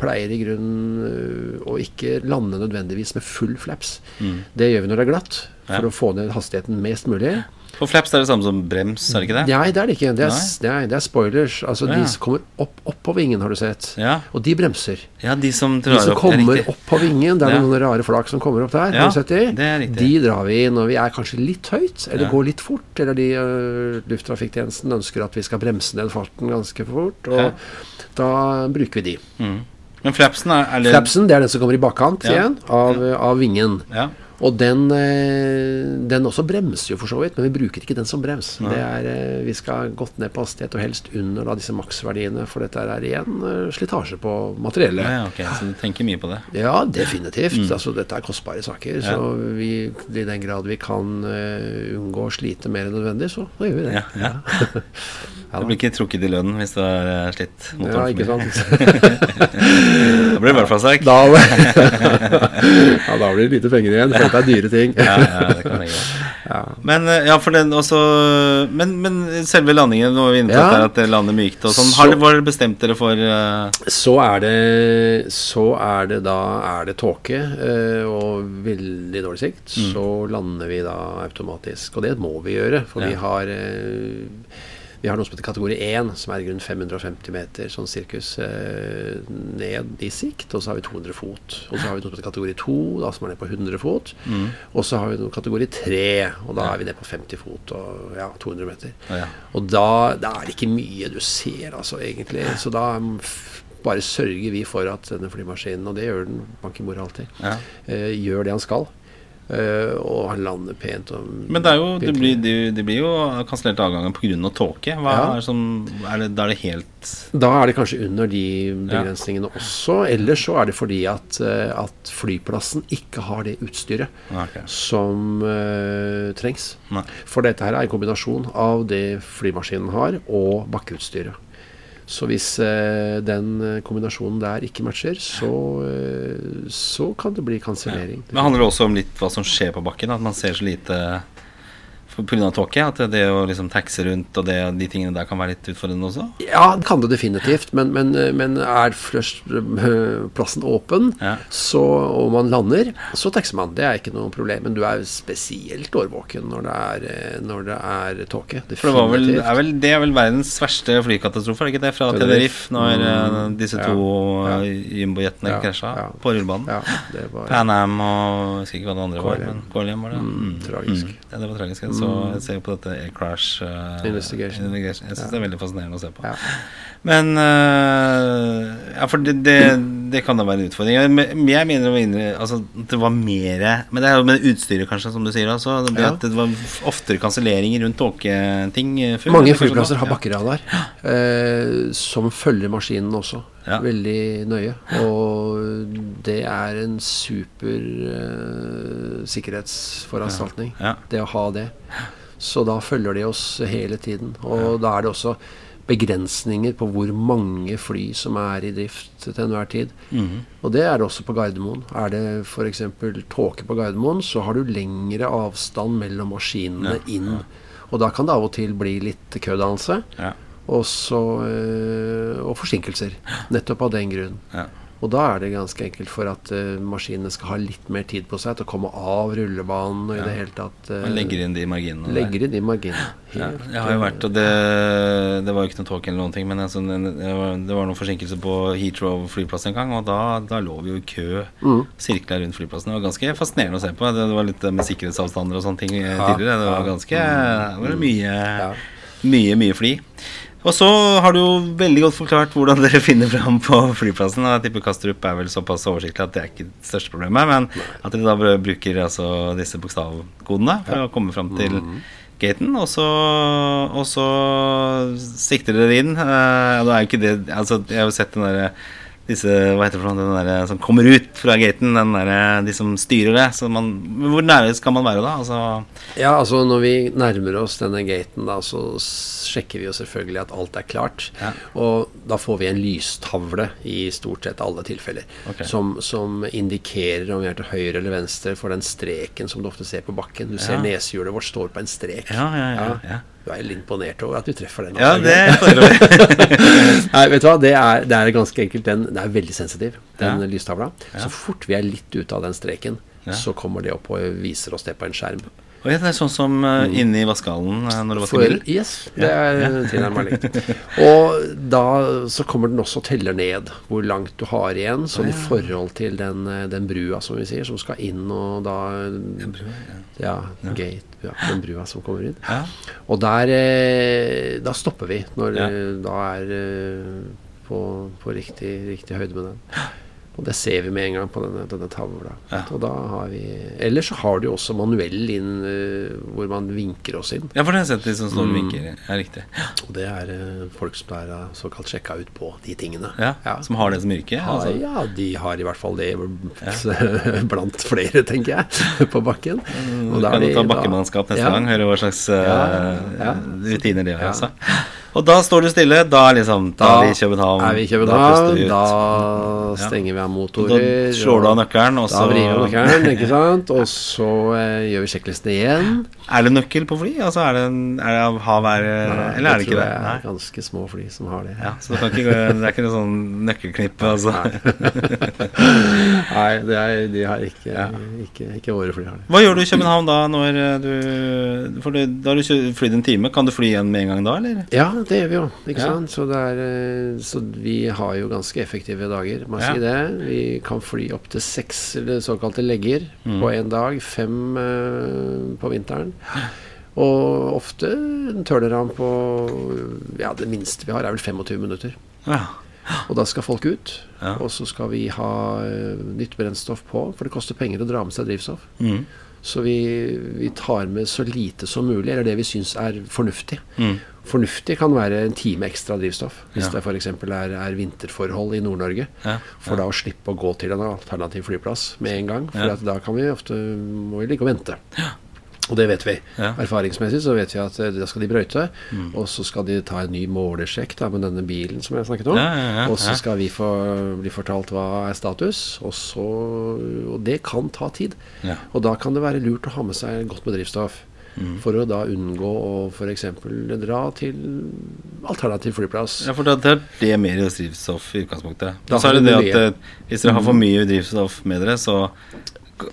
pleier i grunnen øh, å ikke lande nødvendigvis med full flaps. Mm. Det gjør vi når det er glatt for ja. å få ned hastigheten mest mulig. For flaps er det samme som brems, er det ikke det? Nei, det er det ikke. Det er, det er, det er spoilers. Altså ja. De som kommer opp, opp på vingen, har du sett. Ja. Og de bremser. Ja, De som, de som opp, kommer opp på vingen, det er noen rare flak som kommer opp der. har du sett de? De drar vi når vi er kanskje litt høyt, eller går litt fort. Eller de uh, lufttrafikktjenesten ønsker at vi skal bremse ned farten ganske fort. Og da bruker vi de. Mm. Men flapsen er, er det... Flapsen, det er den som kommer i bakkant igjen, av, av vingen. Ja. Og den, eh, den, også bremser jo for så vidt, men vi bruker ikke den som brems. Ja. Er, eh, vi skal gått ned på hastighet, og helst under da, disse maksverdiene, for dette er igjen eh, slitasje på materiellet. Ja, okay, så du tenker mye på det? Ja, definitivt. Mm. Altså, dette er kostbare saker. Ja. Så vi, i den grad vi kan uh, unngå å slite mer enn nødvendig, så så gjør vi det. Ja, det blir ikke trukket i lønnen hvis du har slitt motoren. Ja, ikke sant. da blir det i hvert fall sterk. Da, ja, da blir det lite penger igjen. For deg dyre ting. ja, ja, det kan jeg ja. Men, eh, ja, for den også, men, men selve landingen, nå er vi inne på ja. at det lander mykt og sånn. Har dere bestemt dere for uh... Så er det Så er det da er det tåke uh, og veldig dårlig sikt. Mm. Så lander vi da automatisk. Og det må vi gjøre, for vi har uh, Vi har noe som heter kategori 1, som er rundt 550 meter sånn sirkus eh, ned i sikt. Og så har vi 200 fot. Og så har vi noe som heter kategori 2, da, som er ned på 100 fot. Mm. Og så har vi noe kategori 3, og da er vi ned på 50 fot og ja, 200 meter. Ja. Og da, da, er det ikke mye du ser, altså, egentlig. Så da bare sørger vi for at denne flymaskinen, og det gjør den Bankimor alltid, ja. eh, gjør det han skal. Uh, og han lander pent. Men det, jo, det, blir, det, det blir, jo kansellert avganger pga. tåke. Hva ja. er, som, er det, da er det helt Da er det kanskje under de begrensningene ja. også. Eller så er det fordi at, uh, at flyplassen ikke har det utstyret okay. som uh, trengs. Nei. For dette her er en kombinasjon av det flymaskinen har, og bakkeutstyret. Så hvis eh, den eh, kombinasjonen der ikke matcher, så, eh, så kan det bli kansellering. Ja. Men handler det også om litt hva som skjer på bakken? At man ser så lite pga. tåke? At det å liksom taxe rundt og det, de tingene der kan være litt utfordrende også? Ja, det kan det definitivt. Men, men, men er først øh, plassen åpen, ja. så, og man lander, så taxer man. Det er ikke noe problem. Men du er spesielt årvåken når det er, øh, når det er tåke. For det, vel, er vel, det er vel verdens verste flykatastrofe, er det ikke det? Fra Tenerife, når mm, disse to ja, ja. jumbojetene ja, krasja ja. på rullebanen. Ja, Pan Am og jeg husker ikke hva det andre KLM. var. Men KLM var det. Mm, mm. Tragisk. Mm. Det var tragisk. Så mm. jeg ser på dette Air Crash uh, Investigation. Investigation. Jeg syns ja. det er veldig fascinerende å se på. Ja. Men uh, Ja, for det, det, det, kan da være en utfordring. Jeg mener altså, det var mer Men det er jo med utstyret, kanskje, som du sier. Altså, det, ja. det var oftere kanselleringer rundt tåketing. Mange flyplasser har bakkeradar uh, som følger maskinen også. Ja. Veldig nøye. Og det er en super uh, sikkerhetsforanstaltning, ja. ja. det å ha det. Så da følger de oss hele tiden. Og da er det også begrensninger på hvor mange fly som er i drift til enhver tid. Mm. Og det er det også på Gardermoen. Er det f.eks. tåke på Gardermoen, så har du lengre avstand mellom maskinene inn. Og da kan det av og til bli litt kødannelse. Ja. Også, øh, og forsinkelser. Nettopp av den grunn. Og da er det ganske enkelt for at uh, maskinene skal ha litt mer tid på seg til å komme av rullebanen og i det hele tatt uh, Man legger inn de marginene Legger inn de marginene. Ja, jeg har jo vært, og det, det var jo ikke noe talk eller noen ting, men altså, det, var, det var noen forsinkelser på Heathrow flyplass en gang, og da, da lå vi jo i kø mm. sirkla rundt flyplassen. Det var ganske fascinerende å se på. Det, var litt med sikkerhetsavstander og sånne ting ja, tidligere. Det var ganske det var mye, mye, mye fly. Og så har du jo veldig godt forklart hvordan dere finner fram på flyplassen. Og jeg tipper Kastrup er vel såpass oversiktlig at det er ikke det største problemet. Men at dere da bruker altså disse bokstavkodene for å komme fram til mm. gaten. Og så, og så sikter dere inn. Uh, det er jo ikke det Altså, jeg har jo sett den derre disse, hva heter det for noe, den der, som kommer ut fra gaten, den der, de som styrer det. Man, hvor nære skal man være da? Altså, ja, altså Når vi nærmer oss denne gaten, da, så sjekker vi jo selvfølgelig at alt er klart. Ja. Og da får vi en lystavle i stort sett alle tilfeller, okay. som, som, indikerer om vi er til høyre eller venstre for den streken som du ofte ser på bakken. Du ser ja. nesehjulet vårt står på en strek. Ja, ja, ja, ja. Du er litt imponert over at du treffer den. Ja, det Nei, vet du hva, det er, det er, ganske enkelt. Den, den er veldig sensitiv, den ja. lystavla. Så fort vi er litt ute av den streken, så kommer det opp og viser oss det på en skjerm. Og det er sånn som uh, inne i vaskehallen uh, når du vasker bilen? Yes, det er ja. tilnærmet likt. Og da så kommer den også og teller ned hvor langt du har igjen, sånn i forhold til den, den, brua, som vi sier, som skal inn og da Den brua, ja. ja, gate, ja, den brua som kommer inn. Og der eh, Da stopper vi når da er eh, på, på riktig, riktig høyde med den. Og det ser vi med en gang på denne, denne tavla. Ja. Og da har vi Ellers så har du jo også manuell inn uh, hvor man vinker oss inn. Ja, for det har jeg sett de som står og mm. vinker. Ja, riktig. Og det er uh, folk som er uh, såkalt sjekka ut på de tingene. Ja, ja. Som har det som yrke? Altså. Ja, de har i hvert fall det blant flere, tenker jeg, på bakken. Mm, og da kan du ta bakkemannskap neste gang, høre hva slags rutiner de har. Altså. Og da står du stille. Da, liksom, da, da er vi i København. Er vi i København, da, da stenger vi av motorer. Da slår du av nøkkelen, og så Da vrir vi nøkkelen, ikke sant. Og så eh, gjør vi sjekklisten igjen. Er det nøkkel på fly? Altså er det, er det av hav er, eller er det ikke det? Nei, det er ganske små fly som har det. Ja, Så det, ikke, det er ikke noe sånn nøkkelknippe? Altså. Nei, det er, de har ikke, ja. ikke, ikke våre fly. har det. Hva gjør du i København da? Når du, for du, da har du flydd en time. Kan du fly igjen med en gang da, eller? Ja, det gjør vi jo. Ikke ja. sant? Så, er, eh, så, vi har jo ganske effektive dager, må jeg si det. Vi kan fly opp til seks eller såkalte legger mm. på én dag. Fem uh, på vinteren. Og ofte en turnaround på Ja, det minste vi har, er vel 25 minutter. Ja. Og da skal folk ut. Ja. Og så skal vi ha uh, nytt brennstoff på, for det koster penger å dra med seg drivstoff. Mm. Så vi, vi, tar med så lite som mulig, eller det vi syns er fornuftig. Mm. Fornuftig kan være en time ekstra drivstoff, hvis ja. det f.eks. Er, er vinterforhold i Nord-Norge. Ja. For ja. da å slippe å gå til en alternativ flyplass med en gang. For da kan vi ofte må vi ligge og vente. Ja. Og det vet vi. Ja. Erfaringsmessig så vet vi at eh, da skal de brøyte. Mm. Og så skal de ta en ny målesjekk da, med denne bilen som jeg snakket om. Ja, ja, og så skal vi få bli fortalt hva er status. Og, så, og det kan ta tid. Og da kan det være lurt å ha med seg godt med drivstoff. Mm. For å da unngå å f.eks. dra til alternativ flyplass. Ja, for da er det mer drivstoff i utgangspunktet. Da så er det det at eh, hvis dere har for mm. mye drivstoff med dere, så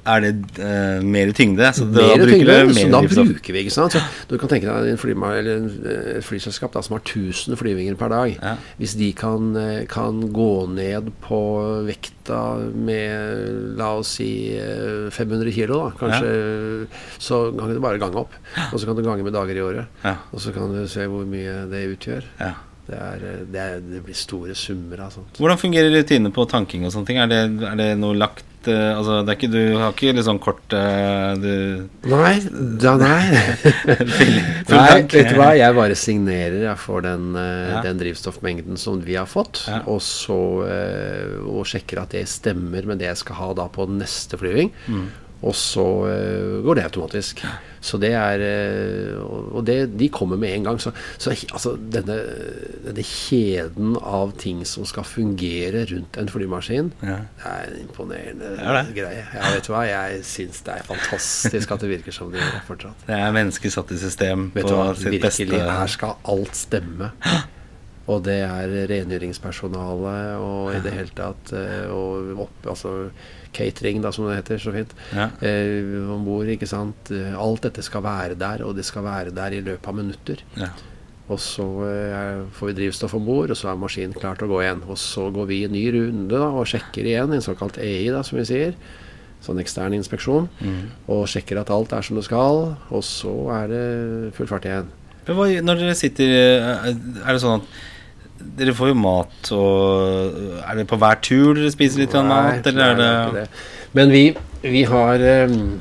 er det uh, mer tyngde. Så da mer bruker tyngde, så da bruker vi, ikke sant. Så du kan tenke deg en flyma, eller et flyselskap da, som har 1000 flyvinger per dag. Ja. Hvis de kan, eh, kan, gå ned på vekta med la oss si 500 kilo, da, kanskje, ja. så kan du bare gange opp. Og så kan du gange med dager i året. Ja. Og så kan du se hvor mye det utgjør. Det, er, det, er, det, blir store summer av sånt. Hvordan fungerer rutinene på tanking og sånne ting? Er det, er det noe lagt uh, altså, det er ikke, Du har ikke litt sånn kort uh, du... Nei. Da, nei. nei, vet du hva, jeg bare signerer jeg for den, uh, ja. den, drivstoffmengden som vi har fått, ja. og så og sjekker at det stemmer med det jeg skal ha da på neste flyving. Mm. Og så går det automatisk. Så det er eh, Og det, de kommer med en gang. Så, så altså, denne, denne, kjeden av ting som skal fungere rundt en flymaskin, ja. det er en imponerende ja, det. greie. Ja, vet hva, jeg syns det er fantastisk at det virker som det gjør fortsatt. Det er mennesker satt i system vet på hva, sitt virkelig, beste. Her skal alt stemme. Og det er rengjøringspersonale og i det hele tatt eh, og opp, altså catering, da, som det heter så fint, ja. eh, om bord. Eh, alt dette skal være der, og det skal være der i løpet av minutter. Ja. Og så eh, får vi drivstoff om bord, og så er maskinen klar til å gå igjen. Og så går vi en ny runde da, og sjekker igjen, en såkalt EI, da, som vi sier. Sånn ekstern inspeksjon. Mm. Og sjekker at alt er som det skal. Og så er det full fart igjen. Når dere sitter eh, Er det sånn at dere får jo mat og Er det på hver tur dere spiser litt nei, mat, eller er det, det Men vi, vi har um,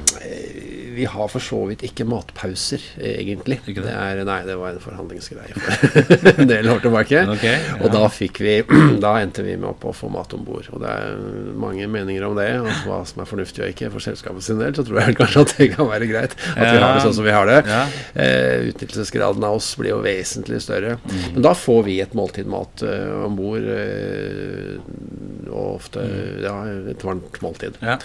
vi har for så vidt ikke matpauser, egentlig. Ikke det? Det er, nei, det var en forhandlingsgreie for en del år tilbake. Okay, ja. Og da fikk vi Da endte vi med opp å få mat om bord. Og det er mange meninger om det, og hva som er fornuftig og ikke. For selskapet sin del så tror jeg kanskje at det kan være greit at vi har det sånn som vi har det. Ja. Eh, Utnyttelsesgraden av oss blir jo vesentlig større. Mm. Men da får vi et måltid mat uh, om bord. Uh, og ofte mm. ja, et varmt måltid. Ja.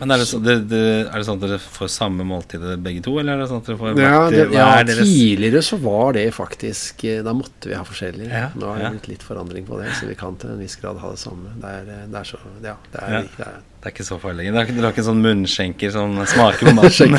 Men er det, så, det, det, er det, sånn at dere får samme måltid begge to, eller er det sånn at dere får ja, det, ja, tidligere så var det faktisk eh, Da måtte vi ha forskjellige. Ja, Nå har det blitt litt forandring på det, så vi kan til en viss grad ha det samme. Det er, eh, det er så Ja, det er, det er det er ikke så farlig. Du har, har ikke en sånn munnskjenker som smaker på maten?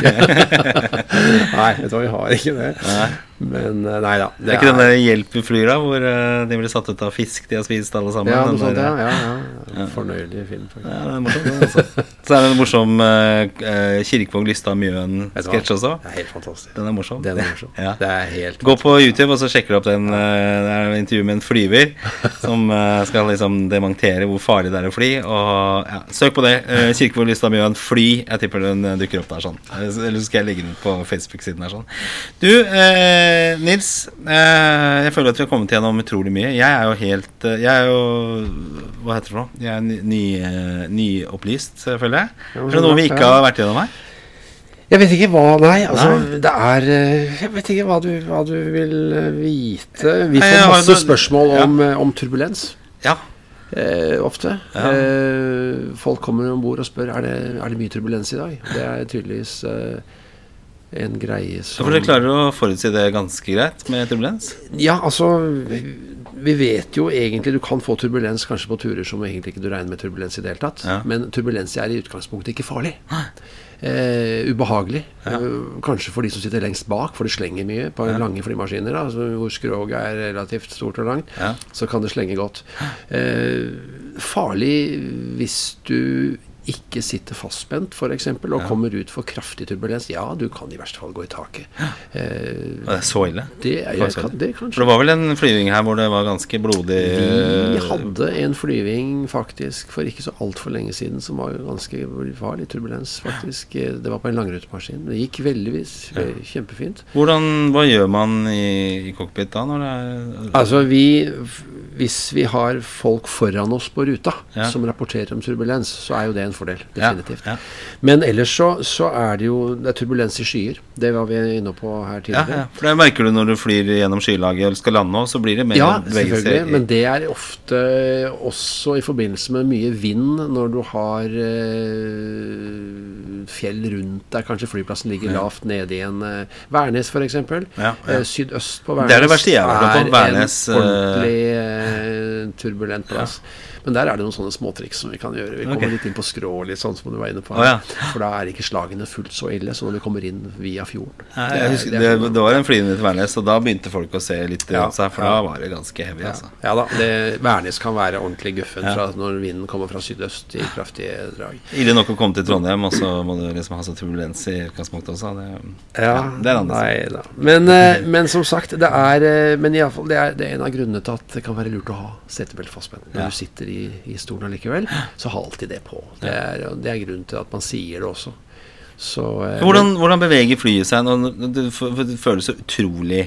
nei, vet du hva, vi har ikke det. Nei. Men eh, nei da. Det, det er ikke den der Hjelp flyr, da, hvor uh, de blir satt ut av fisk de har spist alle sammen? Ja, sånt, ja, ja, ja. Fornøyelig film, faktisk. Ja, det er morsomt, altså. Så er det en morsom uh, Kirkevåg Lystad Mjøen-sketsj også. Det er helt fantastisk. Den er morsom. Den er morsom. Ja. Det er helt Gå på YouTube og så sjekker du opp den. Uh, det er intervju med en flyver som uh, skal liksom dementere hvor farlig det er å fly. Og ja, Søk på det det. Uh, Kirkevåg Lystad Mjøen Fly. Jeg tipper den eh, dukker opp der sånn. Eller så skal jeg legge den på Facebook-siden her sånn. Du, uh, Nils. Uh, jeg føler at vi har kommet gjennom utrolig mye. Jeg er jo helt Jeg er jo Hva heter det for noe? Jeg er ny, nyopplyst, føler jeg. Er det noe vi ikke har vært gjennom her? Jeg vet ikke hva Nei, altså nei. det er Jeg vet ikke hva du, hva du vil vite. Vi får masse spørsmål om, ja. om turbulens. Ja Eh, ofte. Ja. Eh, folk kommer om bord og spør er det er det mye turbulens i dag. Det er tydeligvis eh, en greie som For dere klarer å forutsi det ganske greit med turbulens? Ja, altså Vi vet jo egentlig Du kan få turbulens kanskje på turer som egentlig ikke du regner med turbulens i det hele tatt. Ja. Men turbulens er i utgangspunktet ikke farlig. Eh, ubehagelig. Ja. Eh, kanskje for de som sitter lengst bak, for det slenger mye på ja. lange flymaskiner. Da, hvor skroget er relativt stort og langt, så kan det slenge godt. Eh, farlig hvis du ikke sitter fastspent f.eks. og ja. kommer ut for kraftig turbulens, ja, du kan i verste fall gå i taket. Ja. Eh, det er så ille? Det, jeg, kan, det, for det var vel en flyving her hvor det var ganske blodig Vi hadde en flyving faktisk for ikke så altfor lenge siden som var ganske var litt turbulens, faktisk. Det var på en langrutemaskin. Det gikk veldigvis ja. kjempefint. Hvordan, Hva gjør man i, i cockpit da? Når det er altså, vi Hvis vi har folk foran oss på ruta som rapporterer om turbulens, så er jo det en fordel. Definitivt. Ja, ja. Men ellers så, så, er det jo Det er turbulens i skyer. Det var vi inne på her tidligere. Ja, for det merker du når du flyr gjennom skylaget eller skal lande òg, så blir det mer ja, selvfølgelig. Men det er ofte også i forbindelse med mye vind når du har uh, fjell rundt deg. Kanskje flyplassen ligger lavt nede i en uh, Værnes, f.eks. Ja, uh, sydøst på Værnes det er, det verste jeg har på. Værnes, en ordentlig turbulent plass. Men der er det noen sånne småtriks som vi kan gjøre. Vi kommer okay. litt inn på skrå, litt sånn som du var inne på. Oh, ja. For da er ikke slagene fullt så ille som når vi kommer inn via fjorden. Nei, det, husker, det, det, det, var en flyvende til Værnes, og da begynte folk å se litt rundt ja, seg, for da var det ganske heavy. Ja, altså. ja da. Værnes kan være ordentlig guffen når vinden kommer fra sydøst i kraftige drag. Ille nok å komme til Trondheim, og så må du liksom ha så turbulens i utgangspunktet også. Det, ja, det er nei da. Men, eh, men, som sagt, det er eh, Men iallfall, det, er, det er en av grunnene til at det kan være lurt å ha setebelte fastspent når du sitter i, i stolen allikevel, så ha alltid det på. Det er, det er grunnen til at man sier det også. Så, eh, hvordan, hvordan, beveger flyet seg? Det, føles så utrolig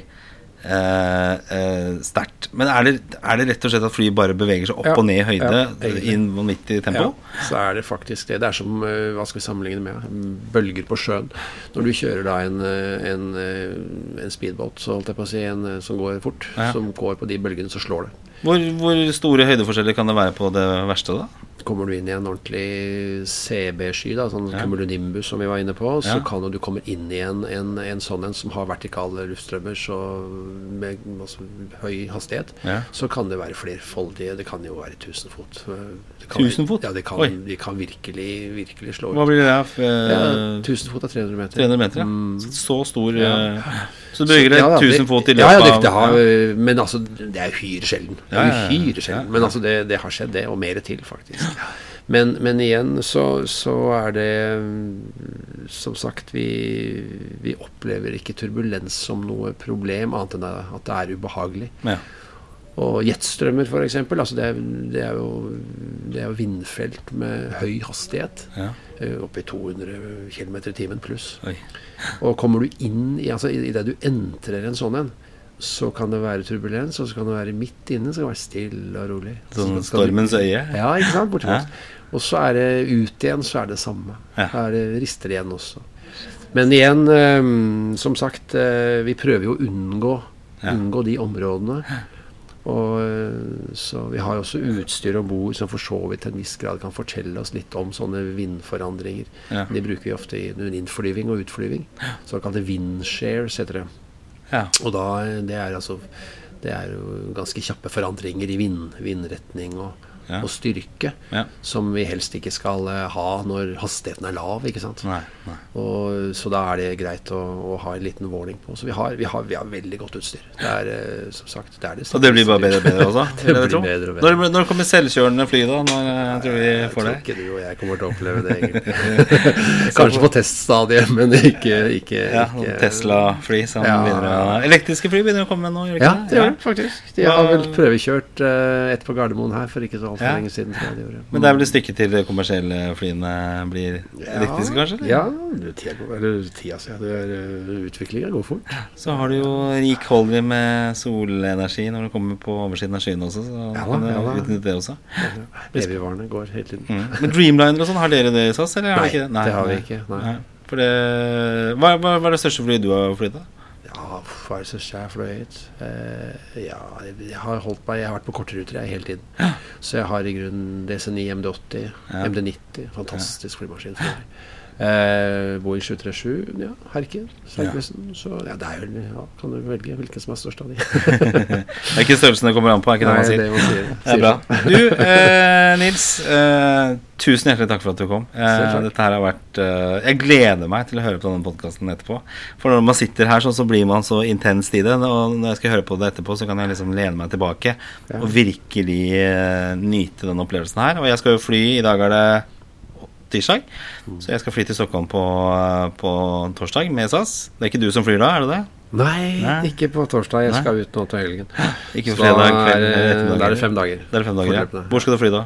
eh, eh, sterkt. Men er det, er det, rett og slett at flyet bare beveger seg opp ja, og ned i høyde ja, i en vanvittig tempo? Ja, så er det faktisk det. Det er som eh, hva skal vi sammenligne med bølger på sjøen. Når du kjører da en, eh, en, en speedboat, så holdt jeg på å si, en som går fort, som går på de bølgene, så slår det. Hvor, hvor, store høydeforskjeller kan det være på det verste, da? Kommer du inn i en ordentlig CB-sky, sånn ja. cumulonimbus som vi var inne på, så kan du komme inn i en, en, en sånn en som har vertikale luftstrømmer så med altså, høy hastighet, ja. så kan det være flerfoldige Det kan jo være 1000 fot. Tusen fot? Ja, det kan, de kan virkelig, virkelig slå ut. Hva blir det der? Ja, 1000 fot er 300 meter. 300 meter, ja. Mm. Så stor ja. Eh, så du bygger ja, 1000 fot i løpet av ja, det, det har, Men altså, det er uhyre sjelden. Det er uhyre sjelden. Men altså, det, det, har skjedd, det, og mer til, faktisk. Men, men igjen så, så, er det Som sagt, vi, vi, opplever ikke turbulens som noe problem, annet enn at det er ubehagelig. Ja. Og jetstrømmer, f.eks. Altså det, det, er jo, det er jo vindfelt med høy hastighet. Ja. Oppe i 200 km i timen pluss. Oi. Og kommer du inn i altså Idet du entrer en sånn en, så kan det være turbulens, og så kan det være midt inne. Så kan det være stille og rolig. Sånn stormens øye? Ja, ikke sant. Bortimot. Ja. Og så er det ut igjen, så er det samme. Ja. er det rister igjen også. Men igjen, um, som sagt, uh, vi prøver jo å unngå, ja. unngå de områdene. Og, eh, så Vi har også utstyr om bord som for så vidt til en viss grad kan fortelle oss litt om sånne vindforandringer. Ja. De bruker vi ofte i innflyving og utflyving. Såkalte windshares heter det. Ja. Og da, det er altså Det er jo ganske kjappe forandringer i vind, vindretning og ja. og styrke ja. som vi helst ikke skal uh, ha når hastigheten er lav. ikke sant? Nei, nei. Og, så da er det greit å, å, ha en liten warning på. Så vi har, vi har, vi har veldig godt utstyr. Det er uh, som sagt det er det Og det blir bare bedre og bedre også? det blir bedre og bedre. Når, når kommer selvkjørende fly, da? Når uh, tror vi får det? Jeg tror ikke du og jeg kommer til å oppleve det, egentlig. Kanskje på teststadiet, men ikke, ikke, ja, Tesla-fly som ja. begynner Elektriske fly begynner å komme nå? Gjør ja, det gjør det faktisk. De har vel prøvekjørt uh, et på Gardermoen her for ikke så altfor ja. lenge siden. De. Men det er vel et stykke til de kommersielle flyene blir elektriske, kanskje? Eller? Ja, tida, eller tida si. Uh, Utviklinga går fort. Så har du jo rik holdning med solenergi når du kommer på oversiden av skyene også. Så ja, kan du ja, utnytte det også. Evigvarende går hele tiden. Mm. Men Dreamliner og sånn, har dere det i SAS? Eller? Nei, det, Nei, det har vi ikke. Nei. For det, hva, hva, hva er det største flyet du har flydd? Ja, hva er det som har fløyet? Eh, ja, jeg har holdt meg Jeg har vært på kortruter jeg hele tiden. Ja. Så jeg har i grunnen DC9, MD80, ja. MD90. Fantastisk flymaskin. For Eh, Boeing 737, ja. Herke. Sergesen. Ja. Så ja, det er jo ja, Kan du velge hvilken som er størst av de. det er ikke størrelsen det kommer an på, er ikke Nei, det man sier? Det, man sier, det er bra. Du, eh, Nils. Eh, tusen hjertelig takk for at du kom. Eh, dette her har vært eh, Jeg gleder meg til å høre på denne podkasten etterpå. For når man sitter her sånn, så blir man så intens i det. Og når jeg skal høre på det etterpå, så kan jeg liksom lene meg tilbake og virkelig eh, nyte den opplevelsen her. Og jeg skal jo fly. I dag er det tirsdag. Så jeg skal fly til Stockholm på, på, torsdag med SAS. Det er ikke du som flyr da, er det det? Nei, Nei. ikke på torsdag. Jeg skal Nei. ut nå til helgen. Ikke på fredag kveld? Da er det fem dager. Det er fem dager, ja. Hvor skal du fly da?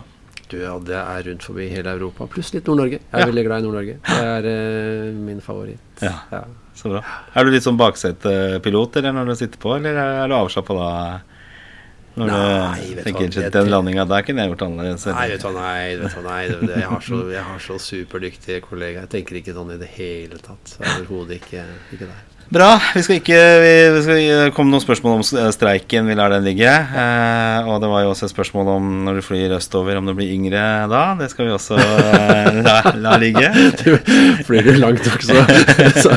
Du, ja, Det er rundt forbi hele Europa, pluss litt Nord-Norge. Jeg er ja. veldig glad i Nord-Norge. Det er uh, min favoritt. Ja. ja. Så bra. Er du litt sånn baksetepilot eller når du sitter på, eller er du avslappa da? Når nei, du tenker hva, den landinga der kunne jeg gjort annerledes. Nei, vet du hva, nei, vet hva, nei det, jeg, har så, jeg har så superdyktige kollegaer. Jeg tenker ikke sånn i det hele tatt. Overhodet ikke, ikke der. Bra. Vi skal ikke vi, vi skal komme noen spørsmål om streiken. Vi lar den ligge. Eh, og det var jo også et spørsmål om når du flyr østover, om du blir yngre da. Det skal vi også eh, la, la, ligge. Du flyr jo langt også. Så,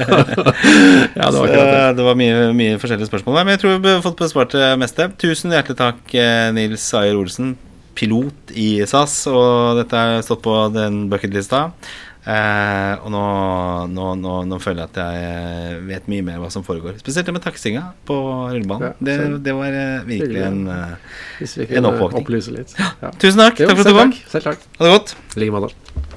ja, det var, Så, det var mye, mye, forskjellige spørsmål. Men jeg tror vi har fått besvart det meste. Tusen hjertelig takk, eh, Nils Ayer Olsen, pilot i SAS. Og dette har stått på den bucketlista. Eh, og nå, nå, nå, nå, føler jeg at jeg vet mye mer hva som foregår. Spesielt det med taksinga på rullebanen. Ja, det, det, var uh, virkelig en, vi en oppvåkning. Opplyse litt. Ja. Tusen takk. Jo, takk for at du kom. Selv takk. Ha det godt. I like måte.